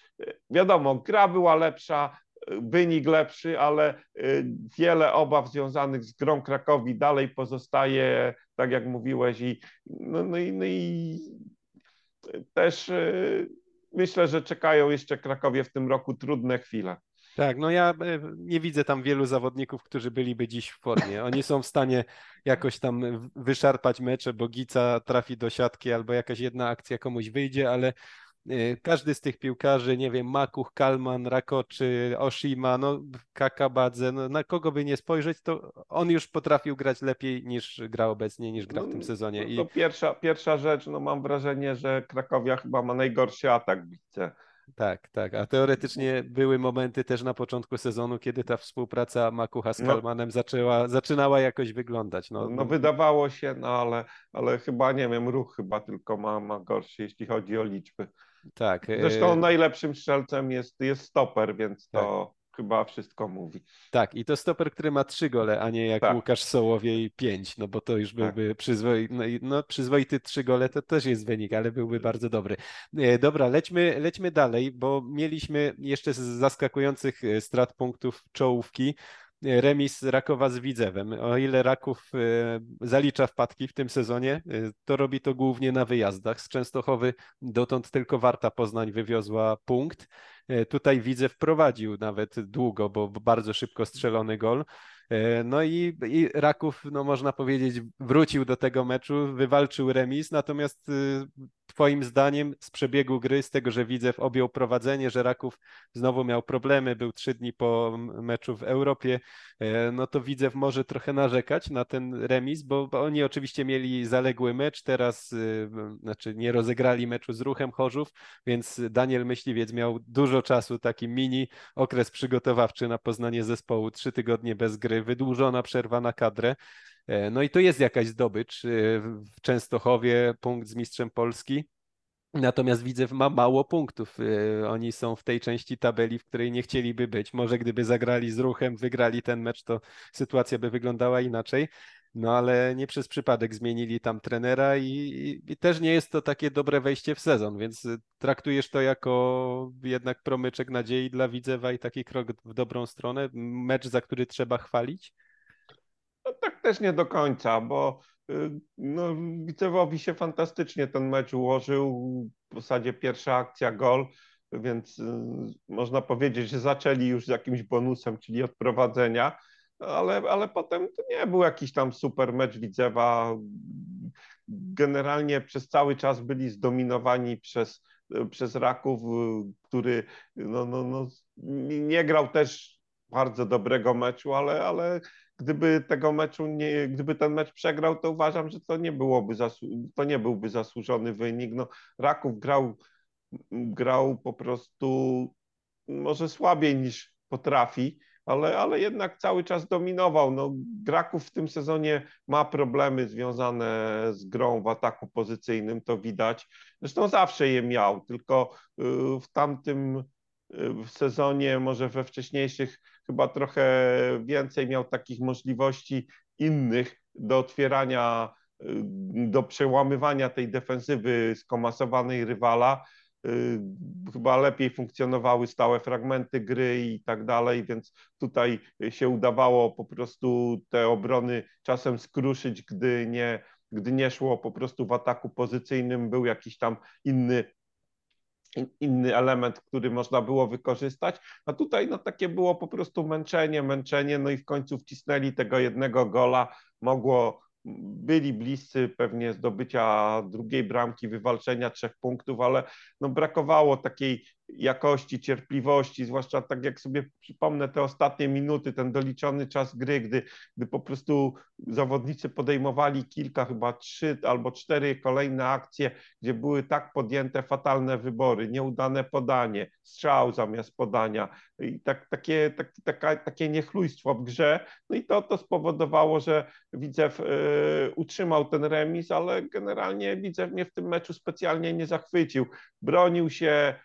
wiadomo, gra była lepsza, wynik lepszy, ale y, wiele obaw związanych z grą Krakowi dalej pozostaje, tak jak mówiłeś i no, no, i, no i też y, myślę, że czekają jeszcze Krakowie w tym roku trudne chwile. Tak, no ja e, nie widzę tam wielu zawodników, którzy byliby dziś w formie. Oni są w stanie jakoś tam wyszarpać mecze, bo Gica trafi do siatki albo jakaś jedna akcja komuś wyjdzie, ale każdy z tych piłkarzy, nie wiem, Makuch, Kalman, Rakoczy, Oshima, no Kakabadze, no, na kogo by nie spojrzeć, to on już potrafił grać lepiej niż gra obecnie, niż gra w tym no, sezonie. I... To pierwsza, pierwsza rzecz, no mam wrażenie, że Krakowia chyba ma najgorszy atak w tak, tak. A teoretycznie były momenty też na początku sezonu, kiedy ta współpraca Makucha z no. Kalmanem no, zaczęła, zaczynała jakoś wyglądać. No, no wydawało się, no ale, ale chyba nie wiem, ruch chyba tylko ma, ma gorszy, jeśli chodzi o liczby. Tak. Zresztą e, najlepszym strzelcem jest, jest stoper, więc to. Tak chyba wszystko mówi. Tak, i to stoper, który ma trzy gole, a nie jak tak. Łukasz Sołowiej pięć, no bo to już byłby tak. przyzwoity, no, no, przyzwoity trzy gole to też jest wynik, ale byłby bardzo dobry. E, dobra, lećmy, lećmy dalej, bo mieliśmy jeszcze z zaskakujących e, strat punktów czołówki remis Rakowa z Widzewem. O ile Raków e, zalicza wpadki w tym sezonie, to robi to głównie na wyjazdach. Z Częstochowy dotąd tylko Warta Poznań wywiozła punkt. E, tutaj widzę wprowadził nawet długo, bo bardzo szybko strzelony gol. E, no i, i Raków, no można powiedzieć, wrócił do tego meczu, wywalczył remis, natomiast Twoim zdaniem z przebiegu gry, z tego, że widzę, objął prowadzenie, że Raków znowu miał problemy, był trzy dni po meczu w Europie, e, no to widzę, może trochę narzekać na ten remis, bo, bo oni oczywiście mieli zaległy mecz, teraz y, znaczy nie rozegrali meczu z ruchem Chorzów, więc Daniel Myśliwiec miał dużo czasu, taki mini okres przygotowawczy na poznanie zespołu, trzy tygodnie bez gry, wydłużona przerwa na kadrę. E, no i to jest jakaś zdobycz e, w Częstochowie, punkt z mistrzem Polski. Natomiast widzę, ma mało punktów. E, oni są w tej części tabeli, w której nie chcieliby być. Może gdyby zagrali z ruchem, wygrali ten mecz, to sytuacja by wyglądała inaczej. No ale nie przez przypadek zmienili tam trenera i, i, też nie jest to takie dobre wejście w sezon, więc traktujesz to jako jednak promyczek nadziei dla Widzewa i taki krok w dobrą stronę, mecz, za który trzeba chwalić? No, tak też nie do końca, bo y, no, Widzewowi się fantastycznie ten mecz ułożył. W zasadzie pierwsza akcja gol, więc y, można powiedzieć, że zaczęli już z jakimś bonusem, czyli odprowadzenia, ale, ale potem to nie był jakiś tam super mecz Widzewa. Generalnie przez cały czas byli zdominowani przez, przez Raków, który no, no, no, nie grał też bardzo dobrego meczu, ale, ale gdyby tego meczu nie, gdyby ten mecz przegrał, to uważam, że to nie byłoby to nie byłby zasłużony wynik. No, Raków grał, grał po prostu może słabiej niż potrafi, ale, ale jednak cały czas dominował. No, Graków w tym sezonie ma problemy związane z grą w ataku pozycyjnym, to widać. Zresztą zawsze je miał, tylko y, w tamtym y, w sezonie, może we wcześniejszych, chyba trochę więcej miał takich możliwości innych do otwierania, y, do przełamywania tej defensywy skomasowanej rywala. Y, chyba lepiej funkcjonowały stałe fragmenty gry i tak dalej, więc tutaj się udawało po prostu te obrony czasem skruszyć, gdy nie, gdy nie szło po prostu w ataku pozycyjnym, był jakiś tam inny inny element, który można było wykorzystać, a tutaj no takie było po prostu męczenie, męczenie, no i w końcu wcisnęli tego jednego gola, mogło byli bliscy pewnie zdobycia drugiej bramki, wywalczenia trzech punktów, ale no brakowało takiej jakości, cierpliwości, zwłaszcza tak jak sobie przypomnę te ostatnie minuty, ten doliczony czas gry, gdy, gdy po prostu zawodnicy podejmowali kilka, chyba trzy albo cztery kolejne akcje, gdzie były tak podjęte fatalne wybory, nieudane podanie, strzał zamiast podania i tak, takie, tak, taka, takie niechlujstwo w grze. No i to, to spowodowało, że Widzew y, utrzymał ten remis, ale generalnie Widzew mnie w tym meczu specjalnie nie zachwycił. Bronił się,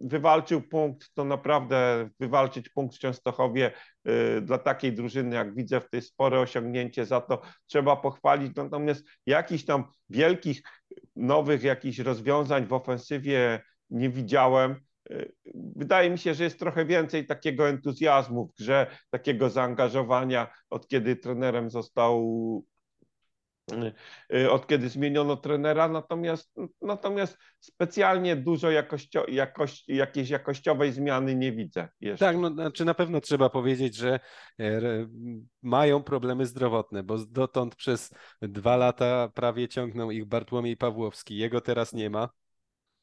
wywalczył punkt, to naprawdę wywalczyć punkt w Częstochowie y, dla takiej drużyny, jak widzę, to jest spore osiągnięcie, za to trzeba pochwalić. Natomiast jakichś tam wielkich, nowych jakichś rozwiązań w ofensywie nie widziałem. Y, wydaje mi się, że jest trochę więcej takiego entuzjazmu w grze, takiego zaangażowania, od kiedy trenerem został od kiedy zmieniono trenera, natomiast, natomiast specjalnie dużo jakościo, jakoś, jakiejś jakościowej zmiany nie widzę jeszcze. Tak, no, znaczy na pewno trzeba powiedzieć, że e, mają problemy zdrowotne, bo dotąd przez dwa lata prawie ciągnął ich Bartłomiej Pawłowski, jego teraz nie ma.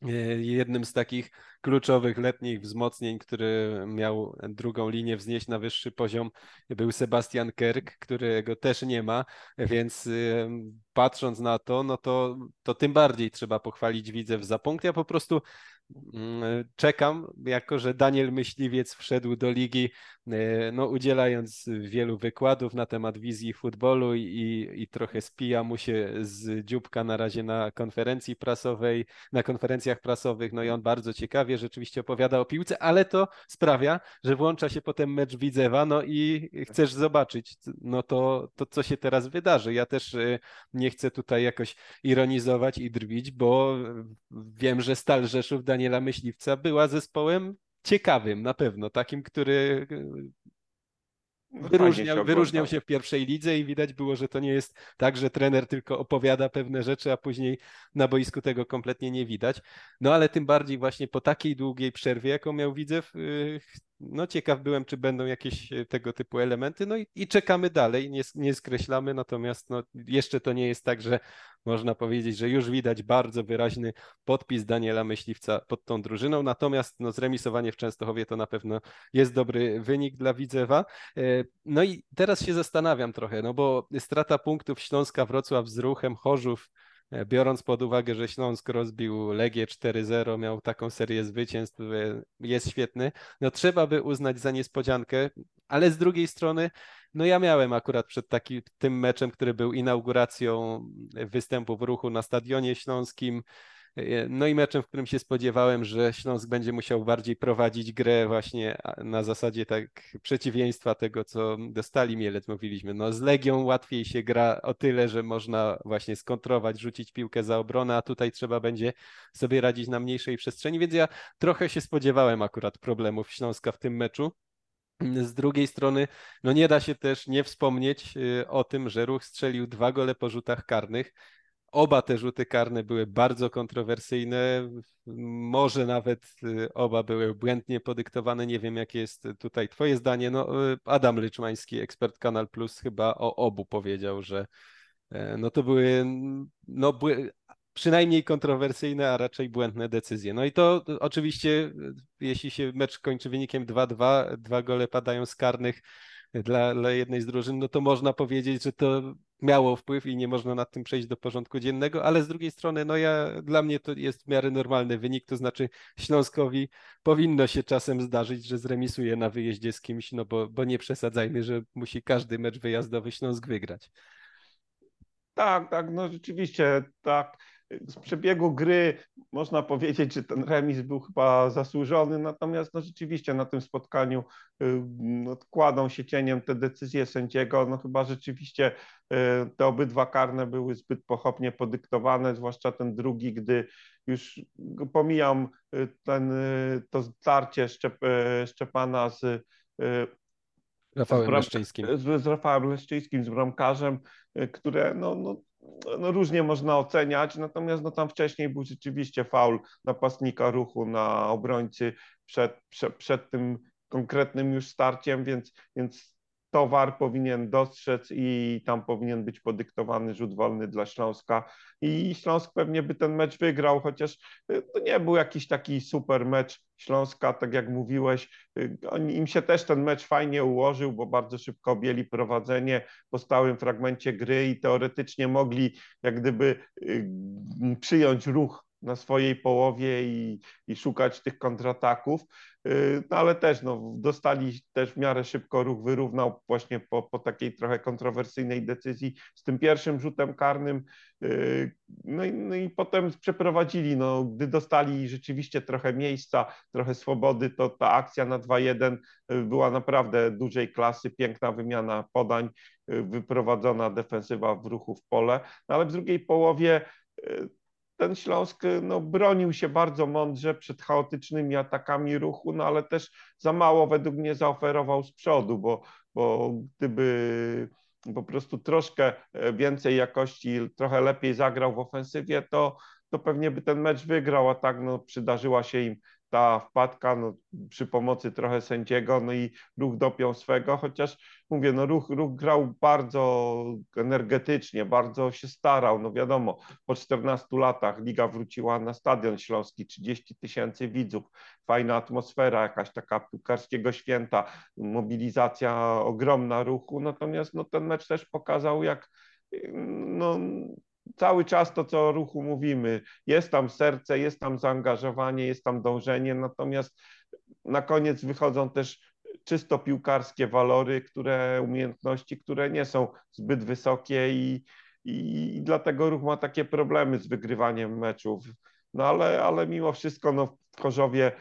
E, jednym z takich kluczowych letnich wzmocnień, który miał drugą linię wznieść na wyższy poziom, był Sebastian Kerk, którego też nie ma, więc e, patrząc na to, no to, to tym bardziej trzeba pochwalić Widzew za punkt. Ja po prostu Mm, czekam, jako że Daniel Myśliwiec wszedł do ligi, no, udzielając wielu wykładów na temat wizji futbolu i, i trochę spija mu się z dzióbka na razie na konferencji prasowej, na konferencjach prasowych, no i on bardzo ciekawie rzeczywiście opowiada o piłce, ale to sprawia, że włącza się potem mecz Widzewa, no i chcesz zobaczyć, no to, to co się teraz wydarzy. Ja też e, nie chcę tutaj jakoś ironizować i drwić, bo wiem, że Stal Rzeszów Daniela Myśliwca była zespołem ciekawym na pewno, takim, który no wyróżniał, się wyróżniał się w pierwszej lidze i widać było, że to nie jest tak, że trener tylko opowiada pewne rzeczy, a później na boisku tego kompletnie nie widać. No ale tym bardziej właśnie po takiej długiej przerwie, jaką miał Widzew, y, no ciekaw byłem, czy będą jakieś e, tego typu elementy, no i, i czekamy dalej, nie, nie skreślamy, natomiast no, jeszcze to nie jest tak, że można powiedzieć, że już widać bardzo wyraźny podpis Daniela Myśliwca pod tą drużyną, natomiast no, zremisowanie w Częstochowie to na pewno jest dobry wynik dla Widzewa. E, no i teraz się zastanawiam trochę, no bo strata punktów Śląska, Wrocław z ruchem, Chorzów, biorąc pod uwagę, że Śląsk rozbił Legię 4-0, miał taką serię zwycięstw, e, jest świetny, no trzeba by uznać za niespodziankę, ale z drugiej strony, no ja miałem akurat przed takim tym meczem, który był inauguracją występu w ruchu na Stadionie Śląskim, E, no i meczem, w którym się spodziewałem, że Śląsk będzie musiał bardziej prowadzić grę właśnie na zasadzie tak przeciwieństwa tego, co dostali Mielec, mówiliśmy. No z Legią łatwiej się gra o tyle, że można właśnie skontrować, rzucić piłkę za obronę, a tutaj trzeba będzie sobie radzić na mniejszej przestrzeni, więc ja trochę się spodziewałem akurat problemów Śląska w tym meczu. Z drugiej strony, no nie da się też nie wspomnieć y, o tym, że Ruch strzelił dwa gole po rzutach karnych. Oba te rzuty karne były bardzo kontrowersyjne, może nawet y, oba były błędnie podyktowane. Nie wiem, jakie jest tutaj Twoje zdanie. No, y, Adam Lyczmański, ekspert Kanal Plus, chyba o obu powiedział, że e, no to były no, przynajmniej kontrowersyjne, a raczej błędne decyzje. No i to oczywiście, jeśli się mecz kończy wynikiem 2-2, dwa gole padają z karnych dla, dla jednej z drużyn, no to można powiedzieć, że to miało wpływ i nie można nad tym przejść do porządku dziennego, ale z drugiej strony, no ja, dla mnie to jest w miarę normalny wynik, to znaczy Śląskowi powinno się czasem zdarzyć, że zremisuje na wyjeździe z kimś, no bo, bo nie przesadzajmy, że musi każdy mecz wyjazdowy Śląsk wygrać. Tak, tak, no rzeczywiście tak z przebiegu gry można powiedzieć, że ten remis był chyba zasłużony, natomiast no rzeczywiście na tym spotkaniu y, no, kładą się cieniem te decyzje sędziego, no chyba rzeczywiście y, te obydwa karne były zbyt pochopnie podyktowane, zwłaszcza ten drugi, gdy już pomijam y, ten, to starcie Szczep, Szczepana z Rafałem Leszczyńskim. Z, z Rafałem Leszczyńskim, z bramkarzem, które no, no no, różnie można oceniać, natomiast no, tam wcześniej był rzeczywiście faul napastnika ruchu na obrońcy przed, przed, przed tym konkretnym już starciem, więc, więc towar powinien dostrzec i tam powinien być podyktowany rzut wolny dla Śląska. I Śląsk pewnie by ten mecz wygrał, chociaż y, to nie był jakiś taki super mecz Śląska, tak jak mówiłeś. Y, im się też ten mecz fajnie ułożył, bo bardzo szybko objęli prowadzenie po stałym fragmencie gry i teoretycznie mogli jak gdyby y, przyjąć ruch na swojej połowie i, i szukać tych kontrataków. Y, no ale też no, dostali też w miarę szybko ruch wyrównał właśnie po, po takiej trochę kontrowersyjnej decyzji z tym pierwszym rzutem karnym. Y, no i, no i potem przeprowadzili, no, gdy dostali rzeczywiście trochę miejsca, trochę swobody, to ta akcja na 2-1 y, była naprawdę dużej klasy, piękna wymiana podań, wyprowadzona defensywa w ruchu w pole, no ale w drugiej połowie ten Śląsk no, bronił się bardzo mądrze przed chaotycznymi atakami ruchu, no ale też za mało według mnie zaoferował z przodu, bo, bo gdyby po prostu troszkę więcej jakości, trochę lepiej zagrał w ofensywie, to, to pewnie by ten mecz wygrał, a tak no, przydarzyła się im ta wpadka no, przy pomocy trochę sędziego, no i ruch dopiął swego, chociaż mówię, no ruch, ruch grał bardzo energetycznie, bardzo się starał, no wiadomo, po 14 latach liga wróciła na Stadion Śląski, 30 tysięcy widzów, fajna atmosfera, jakaś taka piłkarskiego święta, mobilizacja ogromna ruchu, natomiast no ten mecz też pokazał, jak no, cały czas to, co o ruchu mówimy, jest tam serce, jest tam zaangażowanie, jest tam dążenie, natomiast na koniec wychodzą też czysto piłkarskie walory, które, umiejętności, które nie są zbyt wysokie i, i, i dlatego ruch ma takie problemy z wygrywaniem meczów. No ale, ale mimo wszystko no, w Chorzowie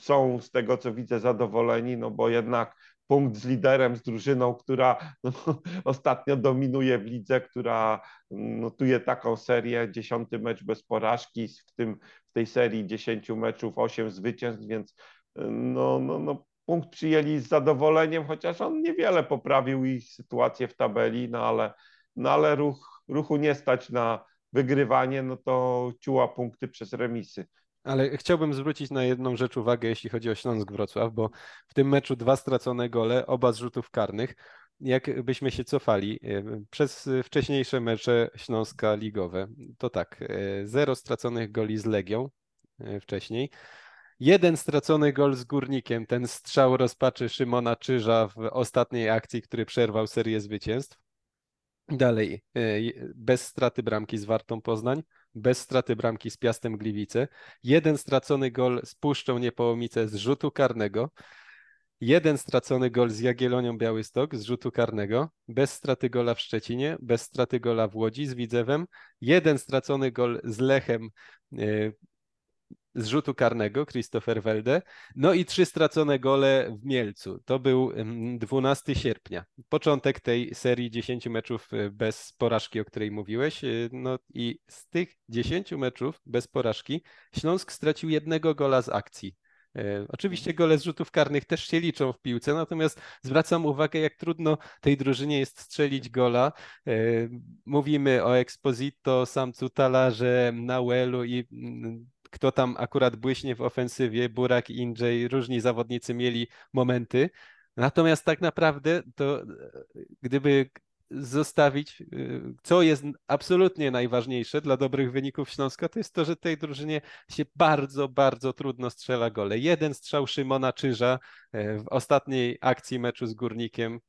są z tego, co widzę, zadowoleni, no bo jednak punkt z liderem, z drużyną, która no, <laughs> ostatnio dominuje w lidze, która notuje taką serię, dziesiąty mecz bez porażki, w, tym, w tej serii dziesięciu meczów osiem zwycięstw, więc no, no, no, punkt przyjęli z zadowoleniem, chociaż on niewiele poprawił ich sytuację w tabeli, no ale, no ale ruch, ruchu nie stać na wygrywanie, no to ciuła punkty przez remisy. Ale chciałbym zwrócić na jedną rzecz uwagę, jeśli chodzi o Śląsk Wrocław, bo w tym meczu dwa stracone gole, oba z rzutów karnych. Jakbyśmy się cofali e, przez wcześniejsze mecze Śląska ligowe, to tak, e, zero straconych goli z Legią e, wcześniej, jeden stracony gol z Górnikiem, ten strzał rozpaczy Szymona Czyża w ostatniej akcji, który przerwał serię zwycięstw. Dalej, bez straty bramki z Wartą Poznań, bez straty bramki z Piastem Gliwice, jeden stracony gol z Puszczą Niepołomice z rzutu karnego, jeden stracony gol z Jagiellonią Białystok z rzutu karnego, bez straty gola w Szczecinie, bez straty gola w Łodzi z Widzewem, jeden stracony gol z Lechem e, z rzutu karnego Christopher Welde, no i trzy stracone gole w Mielcu. To był 12 sierpnia, początek tej serii 10 meczów e, bez porażki, o której mówiłeś. E, no i z tych 10 meczów bez porażki Śląsk stracił jednego gola z akcji. E, oczywiście gole z rzutów karnych też się liczą w piłce, natomiast zwracam uwagę, jak trudno tej drużynie jest strzelić gola. Mówimy o Exposito, Samcu Talarze, Nauelu i mm, kto tam akurat błyśnie w ofensywie, Burak, Injay, różni zawodnicy mieli momenty. Natomiast tak naprawdę to gdyby zostawić, y, co jest absolutnie najważniejsze dla dobrych wyników Śląska, to jest to, że tej drużynie się bardzo, bardzo trudno strzela gole. Jeden strzał Szymona Czyża e, w ostatniej akcji meczu z Górnikiem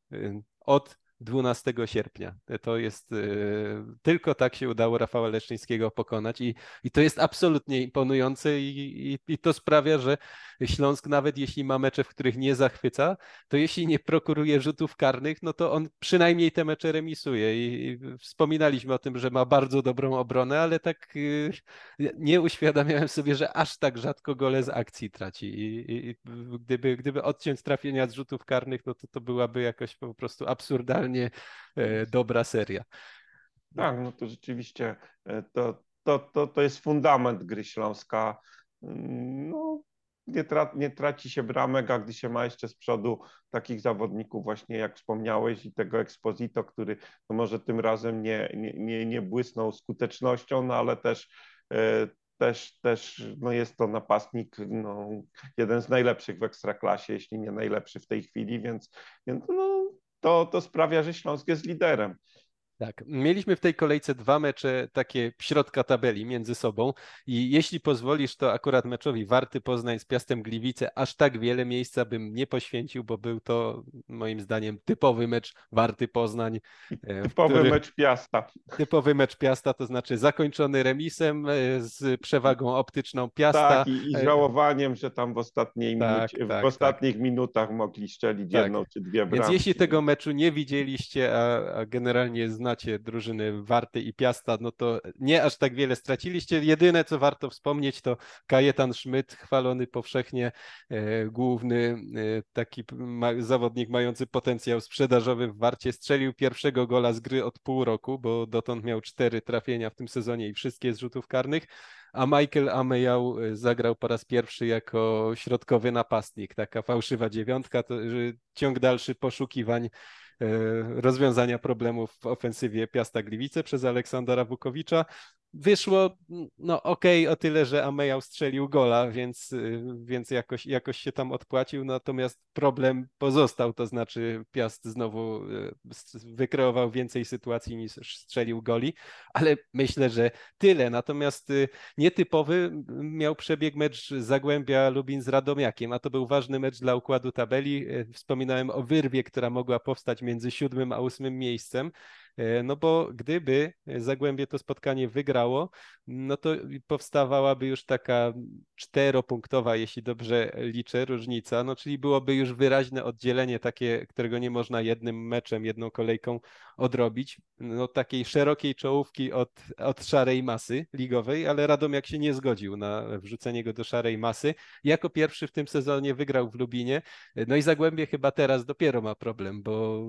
od 12 sierpnia. To jest, tylko tak się udało Rafała Leszczyńskiego pokonać i, i to jest absolutnie imponujące i, i, i to sprawia, że Śląsk nawet jeśli ma mecze, w których nie zachwyca, to jeśli nie prokuruje rzutów karnych, no to on przynajmniej te mecze remisuje i wspominaliśmy o tym, że ma bardzo dobrą obronę, ale tak nie uświadamiałem sobie, że aż tak rzadko gole z akcji traci i, i gdyby, gdyby odciąć trafienia z rzutów karnych, no to to byłaby jakoś po prostu absurdalnie e, dobra seria. Tak, no to rzeczywiście e, to, to, to, to jest fundament gry Śląska. Mm, no, nie, tra nie traci się bramek, a gdy się ma jeszcze z przodu takich zawodników właśnie jak wspomniałeś i tego Exposito, który no może tym razem nie, nie, nie, nie błysnął skutecznością, no ale też e, też, też no jest to napastnik, no, jeden z najlepszych w ekstraklasie, jeśli nie najlepszy w tej chwili, więc, więc no, to, to sprawia, że Śląsk jest liderem. Tak, mieliśmy w tej kolejce dwa mecze takie środka tabeli między sobą i jeśli pozwolisz, to akurat meczowi Warty Poznań z Piastem Gliwice aż tak wiele miejsca bym nie poświęcił, bo był to moim zdaniem typowy mecz Warty Poznań. E, typowy który... mecz Piasta. Typowy mecz Piasta, to znaczy zakończony remisem e, z przewagą optyczną Piasta. Tak, i, i e, żałowaniem, że tam w, ostatniej tak, minucie, tak, w ostatnich tak. minutach mogli strzelić tak. jedną czy dwie bramki. Więc jeśli tego meczu nie widzieliście, a, a generalnie znacie znacie drużyny Warty i Piasta, no to nie aż tak wiele straciliście. Jedyne, co warto wspomnieć, to Kajetan Schmidt, chwalony powszechnie, e, główny e, taki zawodnik mający potencjał sprzedażowy w Warcie, strzelił pierwszego gola z gry od pół roku, bo dotąd miał cztery trafienia w tym sezonie i wszystkie z rzutów karnych a Michael Ameyał e, zagrał po raz pierwszy jako środkowy napastnik, taka fałszywa dziewiątka, to ciąg dalszy poszukiwań rozwiązania problemów w ofensywie Piasta Gliwice przez Aleksandra Wukowicza wyszło no okej okay, o tyle, że Amejał strzelił gola, więc, y, więc jakoś, jakoś się tam odpłacił, natomiast problem pozostał, to znaczy Piast znowu y, wykreował więcej sytuacji niż strzelił goli, ale myślę, że tyle. Natomiast y, nietypowy miał przebieg mecz Zagłębia Lubin z Radomiakiem, a to był ważny mecz dla układu tabeli. Wspominałem o wyrwie, która mogła powstać między siódmym a ósmym miejscem. E, no bo gdyby Zagłębie to spotkanie wygrało, no to powstawałaby już taka czteropunktowa, jeśli dobrze liczę, różnica, no czyli byłoby już wyraźne oddzielenie takie, którego nie można jednym meczem, jedną kolejką odrobić, no takiej szerokiej czołówki od, od szarej masy ligowej, ale Radomiak się nie zgodził na wrzucenie go do szarej masy. Jako pierwszy w tym sezonie wygrał w Lubinie, no i Zagłębie chyba teraz dopiero ma problem, bo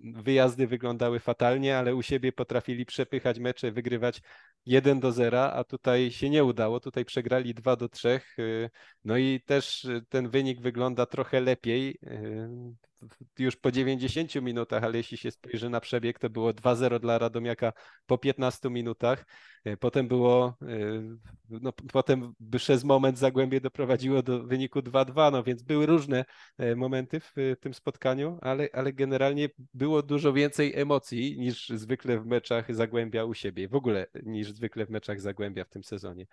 wyjazdy wyglądały fatalnie, ale u siebie potrafili przepychać mecze, wygrywać 1 do 0, a tutaj się nie udało. Tutaj przegrali 2 do 3. No i też ten wynik wygląda trochę lepiej już po 90 minutach, ale jeśli się spojrzy na przebieg, to było 2-0 dla Radomiaka po 15 minutach. E, potem było, e, no, potem przez moment Zagłębie doprowadziło do wyniku 2-2, no więc były różne e, momenty w tym spotkaniu, ale, ale generalnie było dużo więcej emocji niż zwykle w meczach Zagłębia u siebie, w ogóle niż zwykle w meczach Zagłębia w tym sezonie.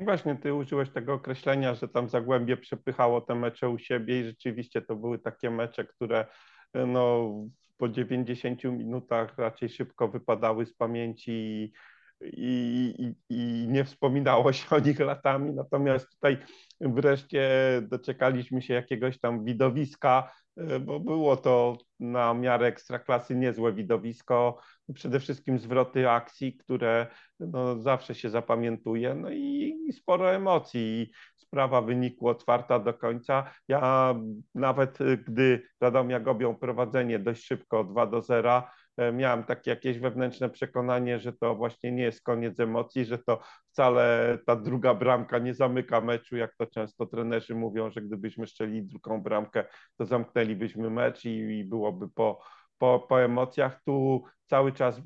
Właśnie ty użyłeś tego określenia, że tam Zagłębie przepychało te mecze u siebie i rzeczywiście to były takie mecze, które no, po 90 minutach raczej szybko wypadały z pamięci i, i, i, nie wspominało się o nich latami. Natomiast tutaj wreszcie doczekaliśmy się jakiegoś tam widowiska, E, bo było to na miarę ekstraklasy niezłe widowisko. Przede wszystkim zwroty akcji, które no, zawsze się zapamiętuje, no i, i sporo emocji. Sprawa wynikła otwarta do końca. Ja nawet e, gdy Radomia gobią prowadzenie dość szybko 2 do 0, E, miałem takie jakieś wewnętrzne przekonanie, że to właśnie nie jest koniec emocji, że to wcale ta druga bramka nie zamyka meczu, jak to często trenerzy mówią, że gdybyśmy szczeli drugą bramkę, to zamknęlibyśmy mecz i, i byłoby po, po, po emocjach. Tu cały czas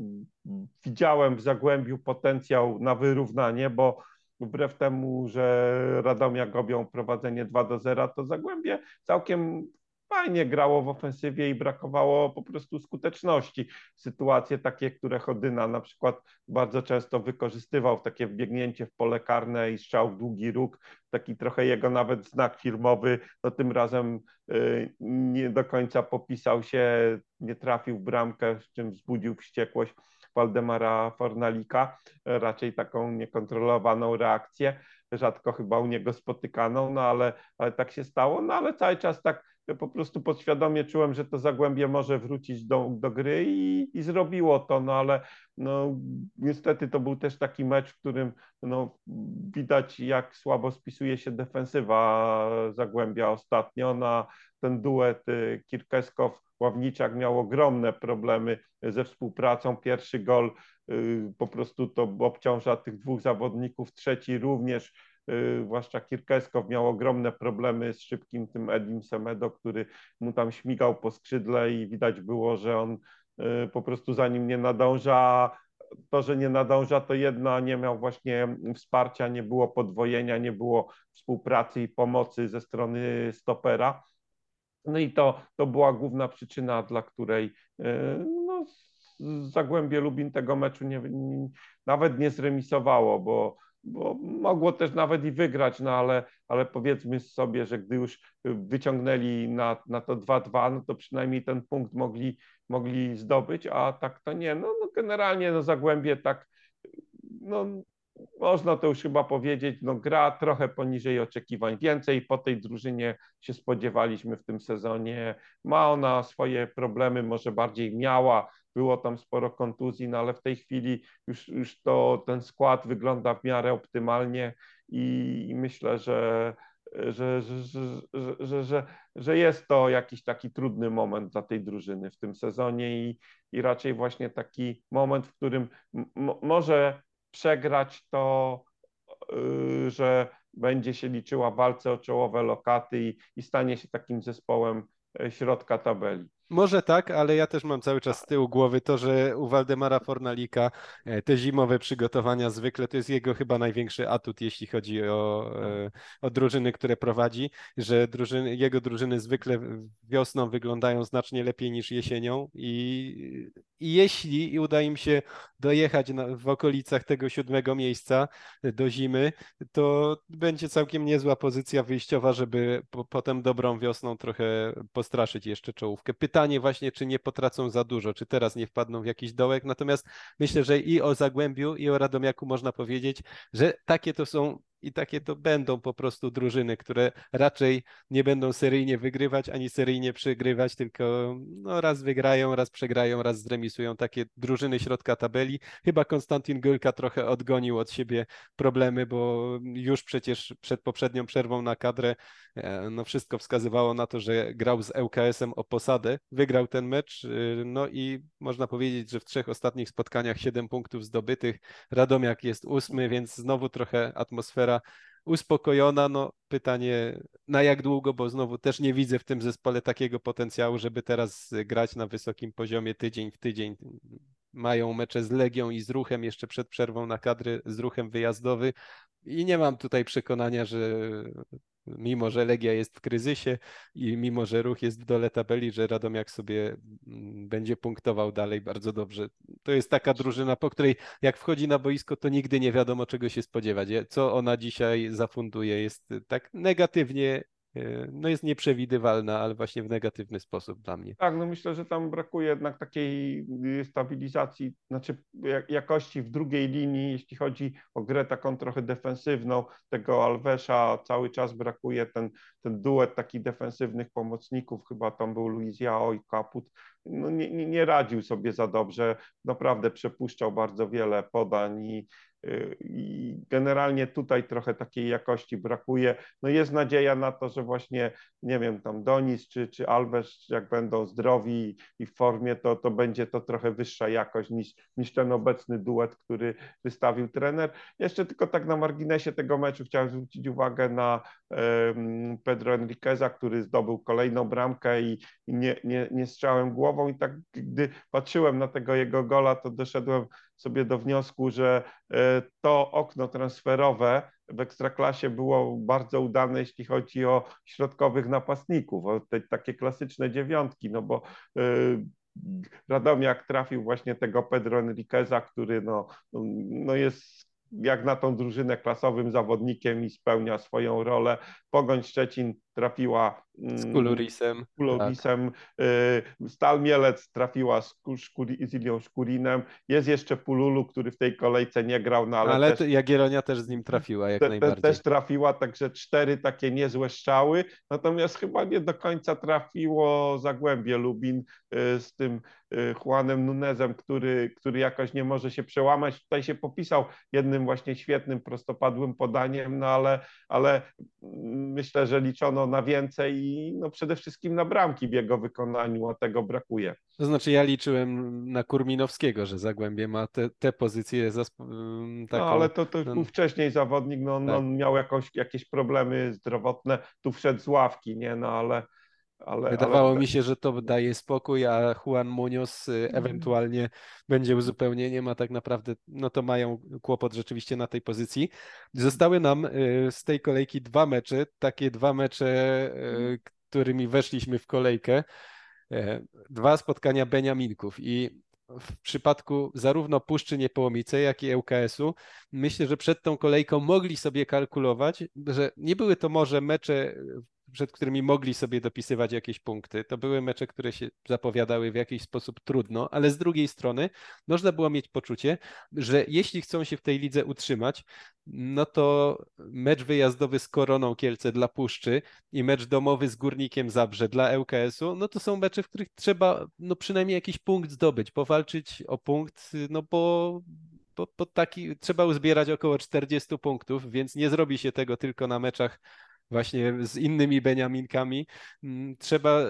widziałem w Zagłębiu potencjał na wyrównanie, bo wbrew temu, że Radomia gobią prowadzenie 2 do 0, to Zagłębie całkiem fajnie grało w ofensywie i brakowało po prostu skuteczności. Sytuacje takie, które Chodyna na przykład bardzo często wykorzystywał, takie wbiegnięcie w pole karne i strzał w długi róg, taki trochę jego nawet znak firmowy, no tym razem y, nie do końca popisał się, nie trafił w bramkę, z czym wzbudził wściekłość Waldemara Fornalika, raczej taką niekontrolowaną reakcję, rzadko chyba u niego spotykaną, no ale, ale tak się stało, no ale cały czas tak po prostu podświadomie czułem, że to Zagłębie może wrócić do, do gry i, i zrobiło to, no ale no, niestety to był też taki mecz, w którym no, widać jak słabo spisuje się defensywa Zagłębia ostatnio. Na ten duet y, Kirkeskow-Ławniczak miał ogromne problemy ze współpracą. Pierwszy gol y, po prostu to obciąża tych dwóch zawodników, trzeci również zwłaszcza Kirkeskow miał ogromne problemy z szybkim tym Edim Semedo, który mu tam śmigał po skrzydle i widać było, że on y, po prostu za nim nie nadąża. To, że nie nadąża, to jedno, nie miał właśnie wsparcia, nie było podwojenia, nie było współpracy i pomocy ze strony stopera. No i to, to była główna przyczyna, dla której y, no, Zagłębie Lubin tego meczu nie, nawet nie zremisowało, bo bo mogło też nawet i wygrać, no ale, ale powiedzmy sobie, że gdy już wyciągnęli na, na to 2-2, no to przynajmniej ten punkt mogli, mogli zdobyć, a tak to nie. No, no generalnie no Zagłębie tak, no można to już chyba powiedzieć, no gra trochę poniżej oczekiwań. Więcej po tej drużynie się spodziewaliśmy w tym sezonie. Ma ona swoje problemy, może bardziej miała, było tam sporo kontuzji, no ale w tej chwili już, już to, ten skład wygląda w miarę optymalnie i, myślę, że, że, że, że, że, jest to jakiś taki trudny moment dla tej drużyny w tym sezonie i, i raczej właśnie taki moment, w którym może przegrać to, y, że będzie się liczyła walce o czołowe lokaty i, i stanie się takim zespołem e, środka tabeli. Może tak, ale ja też mam cały czas z tyłu głowy to, że u Waldemara Fornalika e, te zimowe przygotowania zwykle to jest jego chyba największy atut, jeśli chodzi o, e, o drużyny, które prowadzi, że drużyny, jego drużyny zwykle wiosną wyglądają znacznie lepiej niż jesienią i, i jeśli uda im się dojechać na, w okolicach tego siódmego miejsca do zimy, to będzie całkiem niezła pozycja wyjściowa, żeby po, potem dobrą wiosną trochę postraszyć jeszcze czołówkę. Pytanie pytanie właśnie, czy nie potracą za dużo, czy teraz nie wpadną w jakiś dołek. Natomiast myślę, że i o Zagłębiu, i o Radomiaku można powiedzieć, że takie to są i takie to będą po prostu drużyny, które raczej nie będą seryjnie wygrywać ani seryjnie przegrywać, tylko no, raz wygrają, raz przegrają, raz zremisują takie drużyny środka tabeli. Chyba Konstantin Gylka trochę odgonił od siebie problemy, bo już przecież przed poprzednią przerwą na kadrę e, no wszystko wskazywało na to, że grał z ŁKS-em o posadę, wygrał ten mecz, y, no i można powiedzieć, że w trzech ostatnich spotkaniach siedem punktów zdobytych, Radomiak jest ósmy, więc znowu trochę atmosfera uspokojona. No pytanie na jak długo, bo znowu też nie widzę w tym zespole takiego potencjału, żeby teraz grać na wysokim poziomie tydzień w tydzień. Mają mecze z Legią i z Ruchem jeszcze przed przerwą na kadry z Ruchem wyjazdowy i nie mam tutaj przekonania, że mimo że Legia jest w kryzysie i mimo że Ruch jest w dole tabeli, że Radomiak sobie mm, będzie punktował dalej bardzo dobrze. To jest taka drużyna, po której jak wchodzi na boisko, to nigdy nie wiadomo czego się spodziewać. Co ona dzisiaj zafunduje jest tak negatywnie no jest nieprzewidywalna, ale właśnie w negatywny sposób dla mnie. Tak, no myślę, że tam brakuje jednak takiej stabilizacji, znaczy jakości w drugiej linii, jeśli chodzi o grę taką trochę defensywną. Tego Alvesza cały czas brakuje, ten, ten duet takich defensywnych pomocników, chyba tam był Luis Jao i Kaput, no nie, nie, nie radził sobie za dobrze, naprawdę przepuszczał bardzo wiele podań i i generalnie tutaj trochę takiej jakości brakuje. No jest nadzieja na to, że właśnie, nie wiem, tam Donis czy, czy Alves, jak będą zdrowi i w formie, to, to będzie to trochę wyższa jakość niż, niż ten obecny duet, który wystawił trener. Jeszcze tylko tak na marginesie tego meczu chciałem zwrócić uwagę na um, Pedro Enriqueza, który zdobył kolejną bramkę i, i nie, nie, nie strzałem głową i tak gdy patrzyłem na tego jego gola, to doszedłem sobie do wniosku, że to okno transferowe w Ekstraklasie było bardzo udane, jeśli chodzi o środkowych napastników, o te takie klasyczne dziewiątki, no bo Radomiak trafił właśnie tego Pedro Enriqueza, który no, no jest jak na tą drużynę klasowym zawodnikiem i spełnia swoją rolę. Pogoń Szczecin trafiła mm, z Kulurisem. Kulurisem. Tak. Stal Mielec trafiła z, Szkuri, z Ilią Szkurinem. Jest jeszcze Pululu, który w tej kolejce nie grał, no ale, ale też, Jagiellonia też z nim trafiła jak te, najbardziej. Też trafiła, także cztery takie niezłe strzały, natomiast chyba nie do końca trafiło Zagłębie Lubin y, z tym y, Juanem Nunezem, który, który jakoś nie może się przełamać. Tutaj się popisał jednym właśnie świetnym, prostopadłym podaniem, no ale, ale myślę, że liczono na więcej i no przede wszystkim na bramki w jego wykonaniu, a tego brakuje. To znaczy ja liczyłem na Kurminowskiego, że Zagłębie ma te, te pozycje taką... No ale to, to ten... był wcześniej zawodnik, no, tak. on miał jakąś, jakieś problemy zdrowotne, tu wszedł z ławki, nie, no ale ale, Wydawało ale... mi się, że to daje spokój, a Juan Munoz y, mhm. ewentualnie będzie uzupełnieniem, a tak naprawdę no to mają kłopot rzeczywiście na tej pozycji. Zostały nam y, z tej kolejki dwa mecze, takie dwa mecze, y, mhm. którymi weszliśmy w kolejkę. Dwa spotkania Beniaminków i w przypadku zarówno Puszczy Niepołomice, jak i ŁKS-u, myślę, że przed tą kolejką mogli sobie kalkulować, że nie były to może mecze przed którymi mogli sobie dopisywać jakieś punkty. To były mecze, które się zapowiadały w jakiś sposób trudno, ale z drugiej strony można było mieć poczucie, że jeśli chcą się w tej lidze utrzymać, no to mecz wyjazdowy z Koroną Kielce dla Puszczy i mecz domowy z Górnikiem Zabrze dla ŁKS-u, no to są mecze, w których trzeba no przynajmniej jakiś punkt zdobyć, powalczyć o punkt, no bo bo taki trzeba uzbierać około 40 punktów, więc nie zrobi się tego tylko na meczach właśnie z innymi Beniaminkami. Mm, trzeba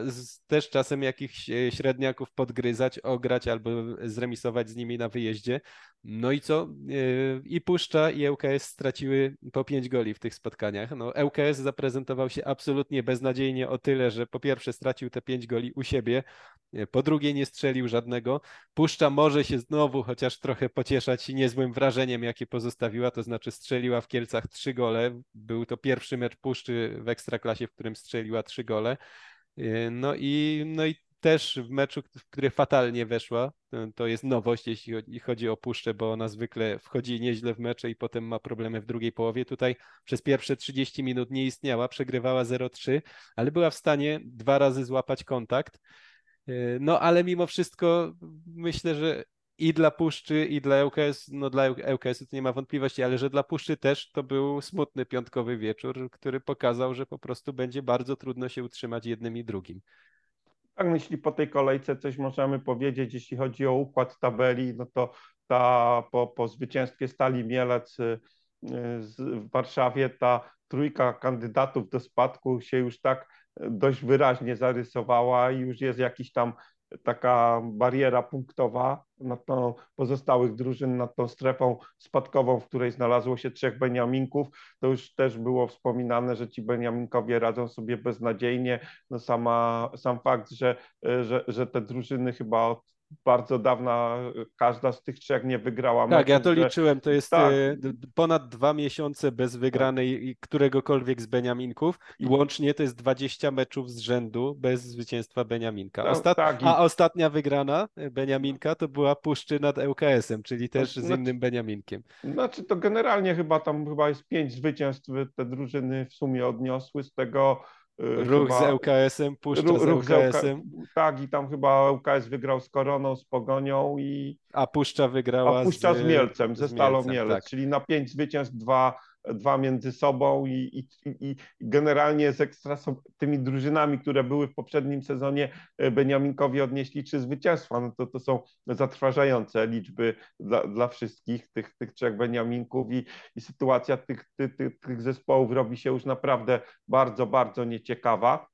też czasem jakichś e, średniaków podgryzać, ograć albo zremisować z nimi na wyjeździe. No i co? E, I Puszcza i ŁKS straciły po pięć goli w tych spotkaniach. No, ŁKS zaprezentował się absolutnie beznadziejnie o tyle, że po pierwsze stracił te pięć goli u siebie, e, po drugie nie strzelił żadnego. Puszcza może się znowu chociaż trochę pocieszać niezłym wrażeniem, jakie pozostawiła, to znaczy strzeliła w Kielcach trzy gole. Był to pierwszy mecz Puszczy w Ekstraklasie, w którym strzeliła trzy gole. E, no i, no i też w meczu, w który fatalnie weszła. To jest nowość, jeśli chodzi o Puszczę, bo ona zwykle wchodzi nieźle w mecze i potem ma problemy w drugiej połowie. Tutaj przez pierwsze 30 minut nie istniała, przegrywała 0-3, ale była w stanie dwa razy złapać kontakt. Yy, no ale mimo wszystko myślę, że i dla Puszczy, i dla ŁKS, no dla ŁKS-u to nie ma wątpliwości, ale że dla Puszczy też to był smutny piątkowy wieczór, który pokazał, że po prostu będzie bardzo trudno się utrzymać jednym i drugim. Tak, jeśli po tej kolejce coś możemy powiedzieć, jeśli chodzi o układ tabeli, no to ta, po, po zwycięstwie Stali Mielec y, w Warszawie ta trójka kandydatów do spadku się już tak dość wyraźnie zarysowała i już jest jakiś tam taka bariera punktowa nad tą pozostałych drużyn, nad tą strefą spadkową, w której znalazło się trzech Beniaminków. To już też było wspominane, że ci Beniaminkowie radzą sobie beznadziejnie. No sama, sam fakt, że, że, że te drużyny chyba od bardzo dawna każda z tych trzech nie wygrała. Tak, ja to że... liczyłem, to jest tak. E, ponad dwa miesiące bez wygranej tak. któregokolwiek z Beniaminków i łącznie to jest 20 meczów z rzędu bez zwycięstwa Beniaminka. No, Ostat... tak, i... A ostatnia wygrana Beniaminka to była Puszczy nad ŁKS-em, czyli też z znaczy, innym Beniaminkiem. Znaczy to generalnie chyba tam chyba jest pięć zwycięstw te drużyny w sumie odniosły, z tego ruch chyba, z ŁKS-em, puszcza ruch, z ŁKS-em. tak, i tam chyba ŁKS wygrał z Koroną, z Pogonią i... A Puszcza wygrała a Puszcza z, z Mielcem, ze Stalą Mielec, tak. czyli na pięć zwycięstw dwa dwa między sobą i, i, i generalnie z ekstra tymi drużynami, które były w poprzednim sezonie, e, Beniaminkowi odnieśli trzy zwycięstwa. No to, to są zatrważające liczby dla, dla wszystkich tych, tych trzech Beniaminków i, i sytuacja tych, tych, tych, tych zespołów robi się już naprawdę bardzo, bardzo nieciekawa.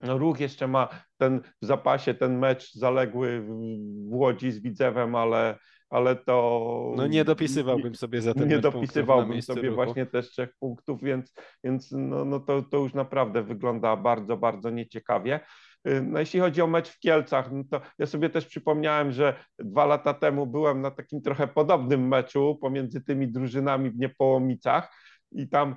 No, ruch jeszcze ma ten w zapasie ten mecz zaległy w Łodzi z Widzewem, ale ale to... No nie dopisywałbym sobie za ten Nie dopisywałbym sobie ruchu. właśnie też trzech punktów, więc, więc no, no to, to już naprawdę wygląda bardzo, bardzo nieciekawie. No jeśli chodzi o mecz w Kielcach, no to ja sobie też przypomniałem, że dwa lata temu byłem na takim trochę podobnym meczu pomiędzy tymi drużynami w Niepołomicach i tam,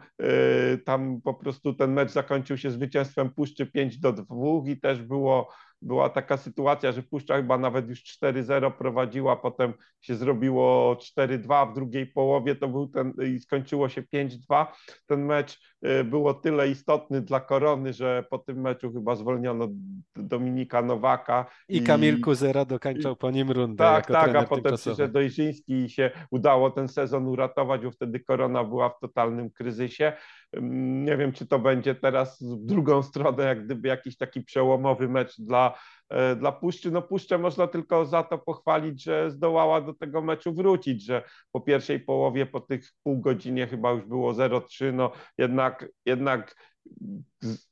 tam po prostu ten mecz zakończył się zwycięstwem Puszczy 5 do 2 i też było była taka sytuacja, że Puszcza chyba nawet już 4-0 prowadziła, potem się zrobiło 4-2 w drugiej połowie, to był ten i skończyło się 5-2. Ten mecz y, było tyle istotny dla Korony, że po tym meczu chyba zwolniono Dominika Nowaka. I, i Kamil Kuzera dokończał po nim rundę. Tak, tak, a potem przyszedł Dojrzyński i się udało ten sezon uratować, bo wtedy Korona była w totalnym kryzysie. Nie wiem, czy to będzie teraz w drugą stronę, jak gdyby jakiś taki przełomowy mecz dla, e, dla Puszczy. No Puszczę można tylko za to pochwalić, że zdołała do tego meczu wrócić, że po pierwszej połowie, po tych pół godzinie chyba już było 0-3, no jednak, jednak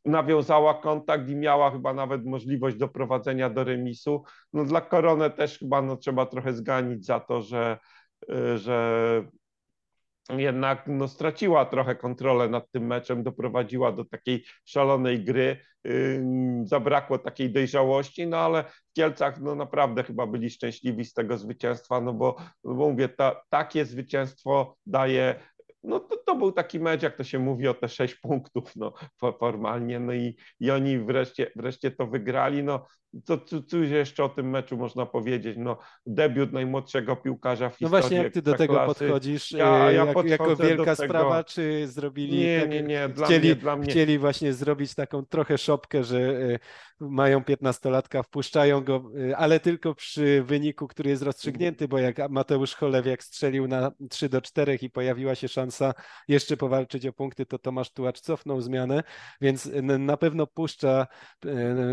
nawiązała kontakt i miała chyba nawet możliwość doprowadzenia do remisu. No dla Koronę też chyba no, trzeba trochę zganić za to, że, e, że jednak no, straciła trochę kontrolę nad tym meczem, doprowadziła do takiej szalonej gry, yy, zabrakło takiej dojrzałości, no ale w Kielcach no naprawdę chyba byli szczęśliwi z tego zwycięstwa, no bo, no bo mówię, ta, takie zwycięstwo daje no to, to był taki mecz, jak to się mówi, o te sześć punktów no, formalnie, no i, i oni wreszcie, wreszcie to wygrali, no co, co, co jeszcze o tym meczu można powiedzieć, no debiut najmłodszego piłkarza w historii No właśnie, jak ty do tego klasy. podchodzisz, ja, ja jak, jako wielka sprawa, czy zrobili... Nie, tak, nie, nie, dla chcieli, mnie, dla mnie... Chcieli właśnie zrobić taką trochę szopkę, że e, mają piętnastolatka, wpuszczają go, e, ale tylko przy wyniku, który jest rozstrzygnięty, bo jak Mateusz Cholewiak strzelił na 3 do 4 i pojawiła się szansa jeszcze powalczyć o punkty, to Tomasz Tułacz cofnął zmianę, więc na pewno puszcza,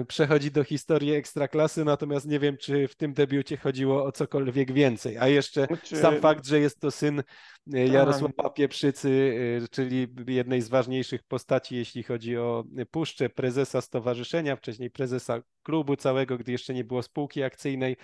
przechodzi do historii ekstraklasy, natomiast nie wiem, czy w tym debiucie chodziło o cokolwiek więcej. A jeszcze znaczy... sam fakt, że jest to syn e, Jarosława Pieprzycy, e, czyli jednej z ważniejszych postaci, jeśli chodzi o puszczę, prezesa stowarzyszenia, wcześniej prezesa klubu całego, gdy jeszcze nie było spółki akcyjnej,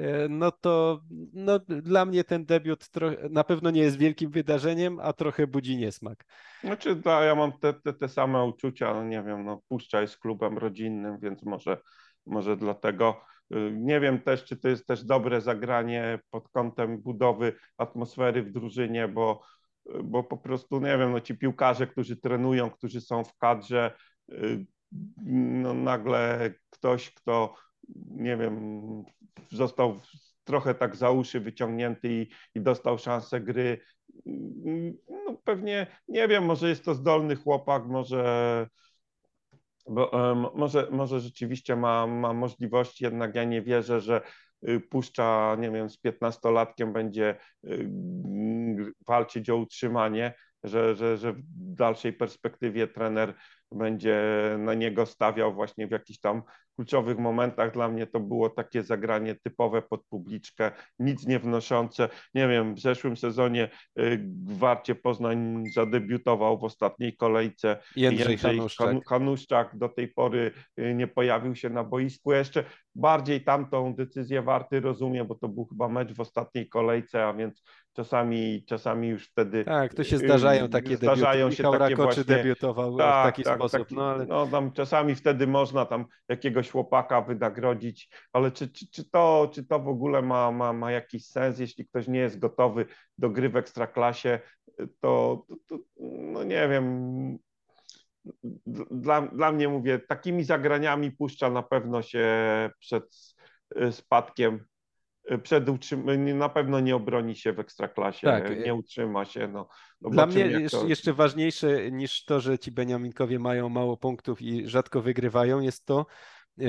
E, no to no, dla mnie ten debiut na pewno nie jest wielkim wydarzeniem, a trochę budzi niesmak. Znaczy, da, ja mam te, te, te same uczucia, no nie wiem, no Puszcza jest klubem rodzinnym, więc może, może dlatego. Y, nie wiem też, czy to jest też dobre zagranie pod kątem budowy atmosfery w drużynie, bo, bo po prostu, nie wiem, no ci piłkarze, którzy trenują, którzy są w kadrze, y, no nagle ktoś, kto nie wiem, został trochę tak za uszy wyciągnięty i, i dostał szansę gry. No pewnie, nie wiem, może jest to zdolny chłopak, może, bo, może, może rzeczywiście ma, ma możliwości, jednak ja nie wierzę, że y, puszcza, nie wiem, z piętnastolatkiem będzie y, walczyć o utrzymanie, że, że, że w dalszej perspektywie trener będzie na niego stawiał właśnie w jakichś tam kluczowych momentach. Dla mnie to było takie zagranie typowe pod publiczkę, nic nie wnoszące. Nie wiem, w zeszłym sezonie y, w Warcie Poznań zadebiutował w ostatniej kolejce Jędrzej, Jędrzej Hanuszczak. Hanuszczak. Do tej pory y, nie pojawił się na boisku. Jeszcze bardziej tamtą decyzję Warty rozumiem, bo to był chyba mecz w ostatniej kolejce, a więc czasami, czasami już wtedy... Tak, to się zdarzają takie zdarzają debiuty. Michał się takie Rakoczy właśnie, debiutował tak, w taki tak, sposób. Taki, no, ale... no tam czasami wtedy można tam jakiegoś chłopaka wynagrodzić, ale czy, czy, czy, to, czy to w ogóle ma, ma, ma jakiś sens, jeśli ktoś nie jest gotowy do gry w ekstraklasie, to, to, to no nie wiem, dla, dla mnie mówię, takimi zagraniami puszcza na pewno się przed spadkiem przed utrzym- na pewno nie obroni się w ekstraklasie, tak. nie utrzyma się. No, Dla mnie to... jeszcze ważniejsze niż to, że ci Beniaminkowie mają mało punktów i rzadko wygrywają, jest to,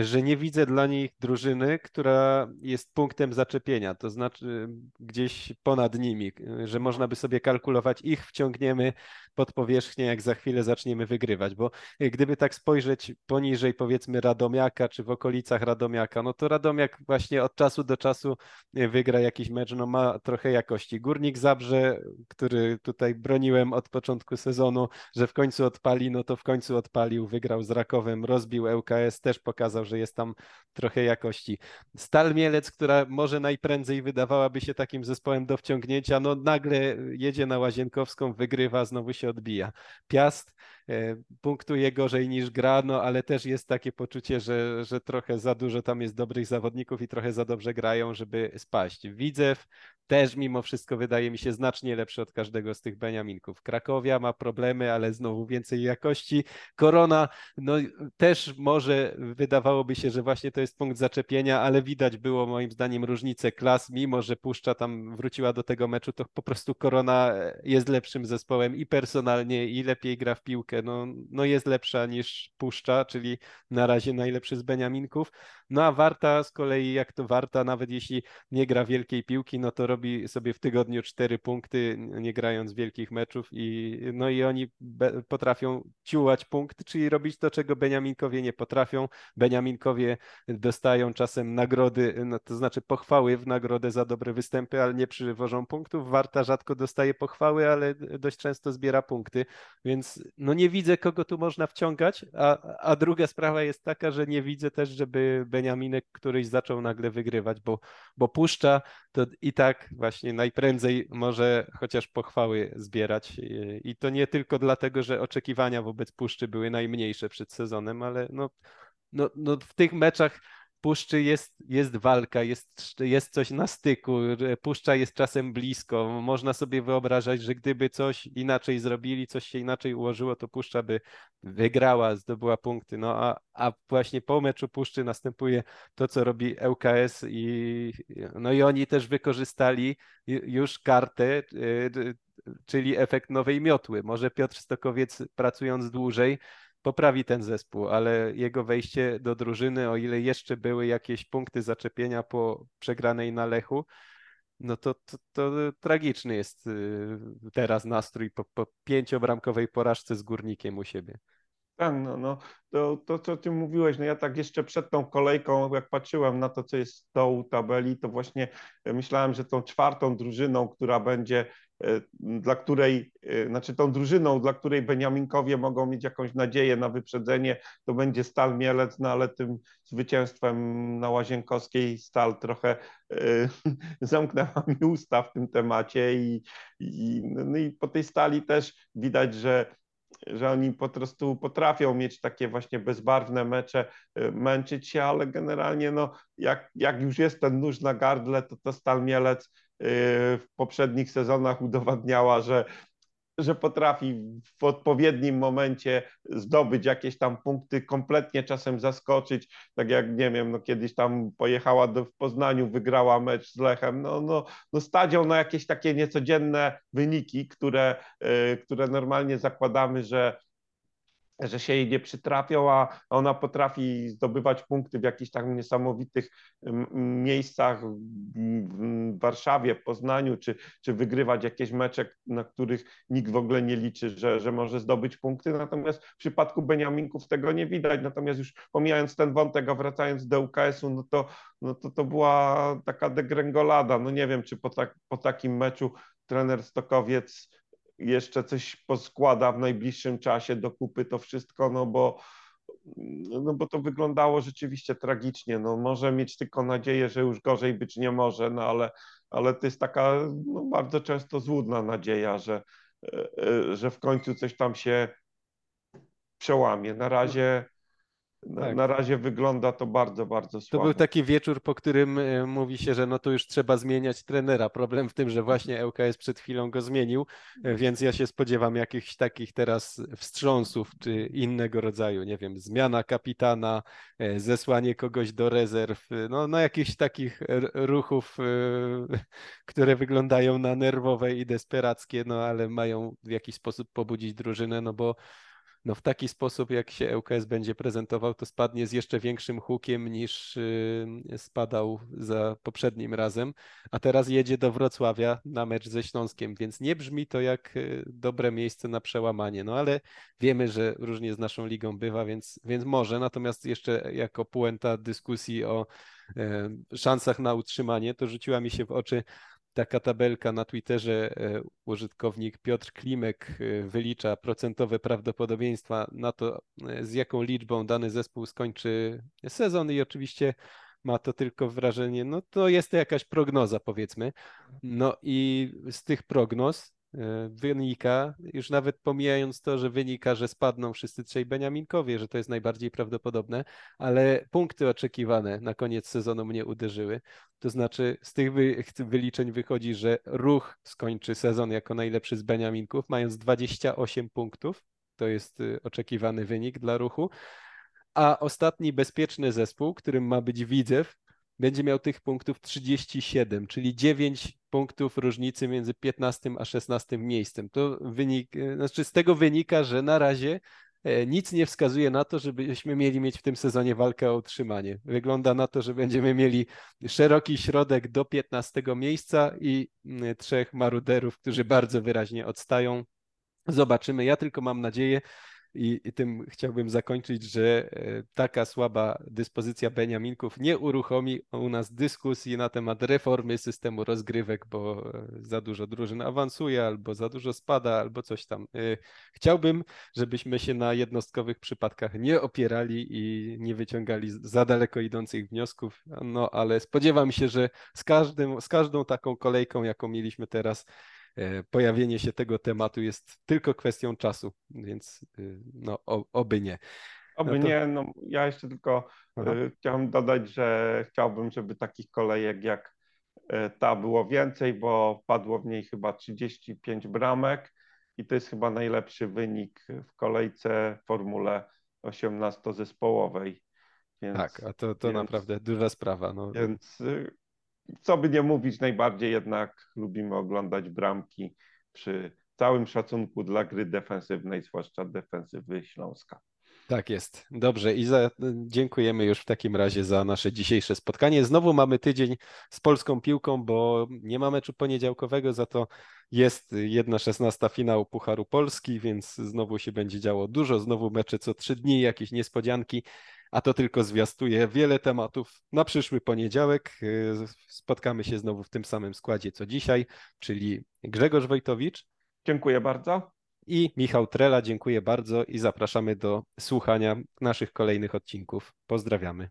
że nie widzę dla nich drużyny, która jest punktem zaczepienia, to znaczy gdzieś ponad nimi, że można by sobie kalkulować, ich wciągniemy pod powierzchnię, jak za chwilę zaczniemy wygrywać, bo gdyby tak spojrzeć poniżej powiedzmy Radomiaka, czy w okolicach Radomiaka, no to Radomiak właśnie od czasu do czasu wygra jakiś mecz, no ma trochę jakości. Górnik Zabrze, który tutaj broniłem od początku sezonu, że w końcu odpali, no to w końcu odpalił, wygrał z Rakowem, rozbił ŁKS, też pokazał, że jest tam trochę jakości. Stal Mielec, która może najprędzej wydawałaby się takim zespołem do wciągnięcia, no nagle jedzie na Łazienkowską, wygrywa, znowu się odbija. Piast punktuje gorzej niż gra, no ale też jest takie poczucie, że, że trochę za dużo tam jest dobrych zawodników i trochę za dobrze grają, żeby spaść. Widzew też mimo wszystko wydaje mi się znacznie lepszy od każdego z tych Beniaminków. Krakowia ma problemy, ale znowu więcej jakości. Korona, no też może wydawałoby się, że właśnie to jest punkt zaczepienia, ale widać było moim zdaniem różnicę klas, mimo że Puszcza tam wróciła do tego meczu, to po prostu Korona jest lepszym zespołem i personalnie, i lepiej gra w piłkę. No, no jest lepsza niż Puszcza, czyli na razie najlepszy z Beniaminków. No a Warta z kolei, jak to Warta, nawet jeśli nie gra wielkiej piłki, no to robi sobie w tygodniu cztery punkty, nie grając wielkich meczów i no i oni potrafią ciułać punkty, czyli robić to, czego Beniaminkowie nie potrafią. Beniaminkowie dostają czasem nagrody, no to znaczy pochwały w nagrodę za dobre występy, ale nie przywożą punktów. Warta rzadko dostaje pochwały, ale dość często zbiera punkty, więc no nie widzę, kogo tu można wciągać, a, a druga sprawa jest taka, że nie widzę też, żeby Beniaminek któryś zaczął nagle wygrywać, bo, bo puszcza to i tak właśnie najprędzej może chociaż pochwały zbierać. I to nie tylko dlatego, że oczekiwania wobec puszczy były najmniejsze przed sezonem, ale no, no, no w tych meczach puszczy jest, jest walka, jest, jest coś na styku, puszcza jest czasem blisko. Można sobie wyobrażać, że gdyby coś inaczej zrobili, coś się inaczej ułożyło, to puszcza by wygrała, zdobyła punkty. No a, a właśnie po meczu puszczy następuje to, co robi ŁKS i no i oni też wykorzystali już kartę, y, czyli efekt nowej miotły. Może Piotr Stokowiec pracując dłużej poprawi ten zespół, ale jego wejście do drużyny, o ile jeszcze były jakieś punkty zaczepienia po przegranej na Lechu, no to, to, to tragiczny jest y, teraz nastrój po, po pięciobramkowej porażce z Górnikiem u siebie. Tak, no, no to, to co ty mówiłeś, no ja tak jeszcze przed tą kolejką, jak patrzyłem na to, co jest z tą tabeli, to właśnie myślałem, że tą czwartą drużyną, która będzie, dla której, e, znaczy tą drużyną, dla której Beniaminkowie mogą mieć jakąś nadzieję na wyprzedzenie, to będzie Stal Mielec, no ale tym zwycięstwem na Łazienkowskiej Stal trochę y, <laughs> zamknęła mi usta w tym temacie i, i, no i po tej Stali też widać, że że oni po prostu potrafią mieć takie właśnie bezbarwne mecze, męczyć się, ale generalnie no, jak, jak już jest ten nóż na gardle, to to Stal Mielec w poprzednich sezonach udowadniała, że że potrafi w odpowiednim momencie zdobyć jakieś tam punkty, kompletnie czasem zaskoczyć, tak jak nie wiem, no kiedyś tam pojechała do, w Poznaniu, wygrała mecz z Lechem, no, no, no stadzią na jakieś takie niecodzienne wyniki, które, yy, które normalnie zakładamy, że że się jej nie przytrafią, a ona potrafi zdobywać punkty w jakichś tam niesamowitych miejscach w Warszawie, Poznaniu, czy, czy wygrywać jakieś mecze, na których nikt w ogóle nie liczy, że, że może zdobyć punkty. Natomiast w przypadku Beniaminków tego nie widać. Natomiast już pomijając ten wątek, a wracając do UKS-u, no to, no to to była taka degrengolada. No nie wiem, czy po, tak, po takim meczu trener Stokowiec jeszcze coś poskłada w najbliższym czasie do kupy to wszystko, no bo, no bo to wyglądało rzeczywiście tragicznie. No może mieć tylko nadzieję, że już gorzej być nie może, no ale, ale to jest taka no, bardzo często złudna nadzieja, że, że w końcu coś tam się przełamie. Na razie na, tak. na, razie wygląda to bardzo, bardzo słabo. To był taki wieczór, po którym e, mówi się, że no to już trzeba zmieniać trenera. Problem w tym, że właśnie ŁKS przed chwilą go zmienił, e, więc ja się spodziewam jakichś takich teraz wstrząsów czy innego rodzaju, nie wiem, zmiana kapitana, e, zesłanie kogoś do rezerw, no, no jakichś takich ruchów, <laughs> które wyglądają na nerwowe i desperackie, no ale mają w jakiś sposób pobudzić drużynę, no bo no w taki sposób, jak się ŁKS będzie prezentował, to spadnie z jeszcze większym hukiem niż y, spadał za poprzednim razem, a teraz jedzie do Wrocławia na mecz ze Śląskiem, więc nie brzmi to jak y, dobre miejsce na przełamanie, no ale wiemy, że różnie z naszą ligą bywa, więc, więc może, natomiast jeszcze jako puenta dyskusji o y, szansach na utrzymanie, to rzuciła mi się w oczy taka tabelka na Twitterze e, użytkownik Piotr Klimek e, wylicza procentowe prawdopodobieństwa na to, e, z jaką liczbą dany zespół skończy sezon i oczywiście ma to tylko wrażenie, no to jest to jakaś prognoza powiedzmy. No i z tych prognoz wynika, już nawet pomijając to, że wynika, że spadną wszyscy trzej Beniaminkowie, że to jest najbardziej prawdopodobne, ale punkty oczekiwane na koniec sezonu mnie uderzyły. To znaczy z tych wyliczeń wychodzi, że Ruch skończy sezon jako najlepszy z Beniaminków, mając 28 punktów. To jest y, oczekiwany wynik dla Ruchu. A ostatni bezpieczny zespół, którym ma być Widzew, będzie miał tych punktów 37, czyli 9 punktów różnicy między 15 a 16 miejscem. To wynik, e, znaczy z tego wynika, że na razie e, nic nie wskazuje na to, żebyśmy mieli mieć w tym sezonie walkę o utrzymanie. Wygląda na to, że będziemy mieli szeroki środek do 15 miejsca i trzech maruderów, którzy bardzo wyraźnie odstają. Zobaczymy. Ja tylko mam nadzieję, i, I, tym chciałbym zakończyć, że e, taka słaba dyspozycja Beniaminków nie uruchomi u nas dyskusji na temat reformy systemu rozgrywek, bo e, za dużo drużyn awansuje, albo za dużo spada, albo coś tam. E, chciałbym, żebyśmy się na jednostkowych przypadkach nie opierali i nie wyciągali za daleko idących wniosków, no ale spodziewam się, że z, każdym, z każdą taką kolejką, jaką mieliśmy teraz, pojawienie się tego tematu jest tylko kwestią czasu, więc y, no, oby nie. Oby no to... nie, no ja jeszcze tylko Aha. Y, chciałem dodać, że chciałbym, żeby takich kolejek jak e, ta było więcej, bo padło w niej chyba 35 bramek i to jest chyba najlepszy wynik w kolejce w formule 18-zespołowej. Więc, tak, a to, to więc, naprawdę duża sprawa. No. Więc y, co by nie mówić, najbardziej jednak lubimy oglądać bramki przy całym szacunku dla gry defensywnej, zwłaszcza defensywy Śląska. Tak jest. Dobrze i za, dziękujemy już w takim razie za nasze dzisiejsze spotkanie. Znowu mamy tydzień z polską piłką, bo nie ma meczu poniedziałkowego, za to jest jedna szesnasta finału Pucharu Polski, więc znowu się będzie działo dużo, znowu mecze co trzy dni, jakieś niespodzianki a to tylko zwiastuje wiele tematów. Na przyszły poniedziałek y, spotkamy się znowu w tym samym składzie co dzisiaj, czyli Grzegorz Wojtowicz. Dziękuję bardzo. I Michał Trela, dziękuję bardzo i zapraszamy do słuchania naszych kolejnych odcinków. Pozdrawiamy.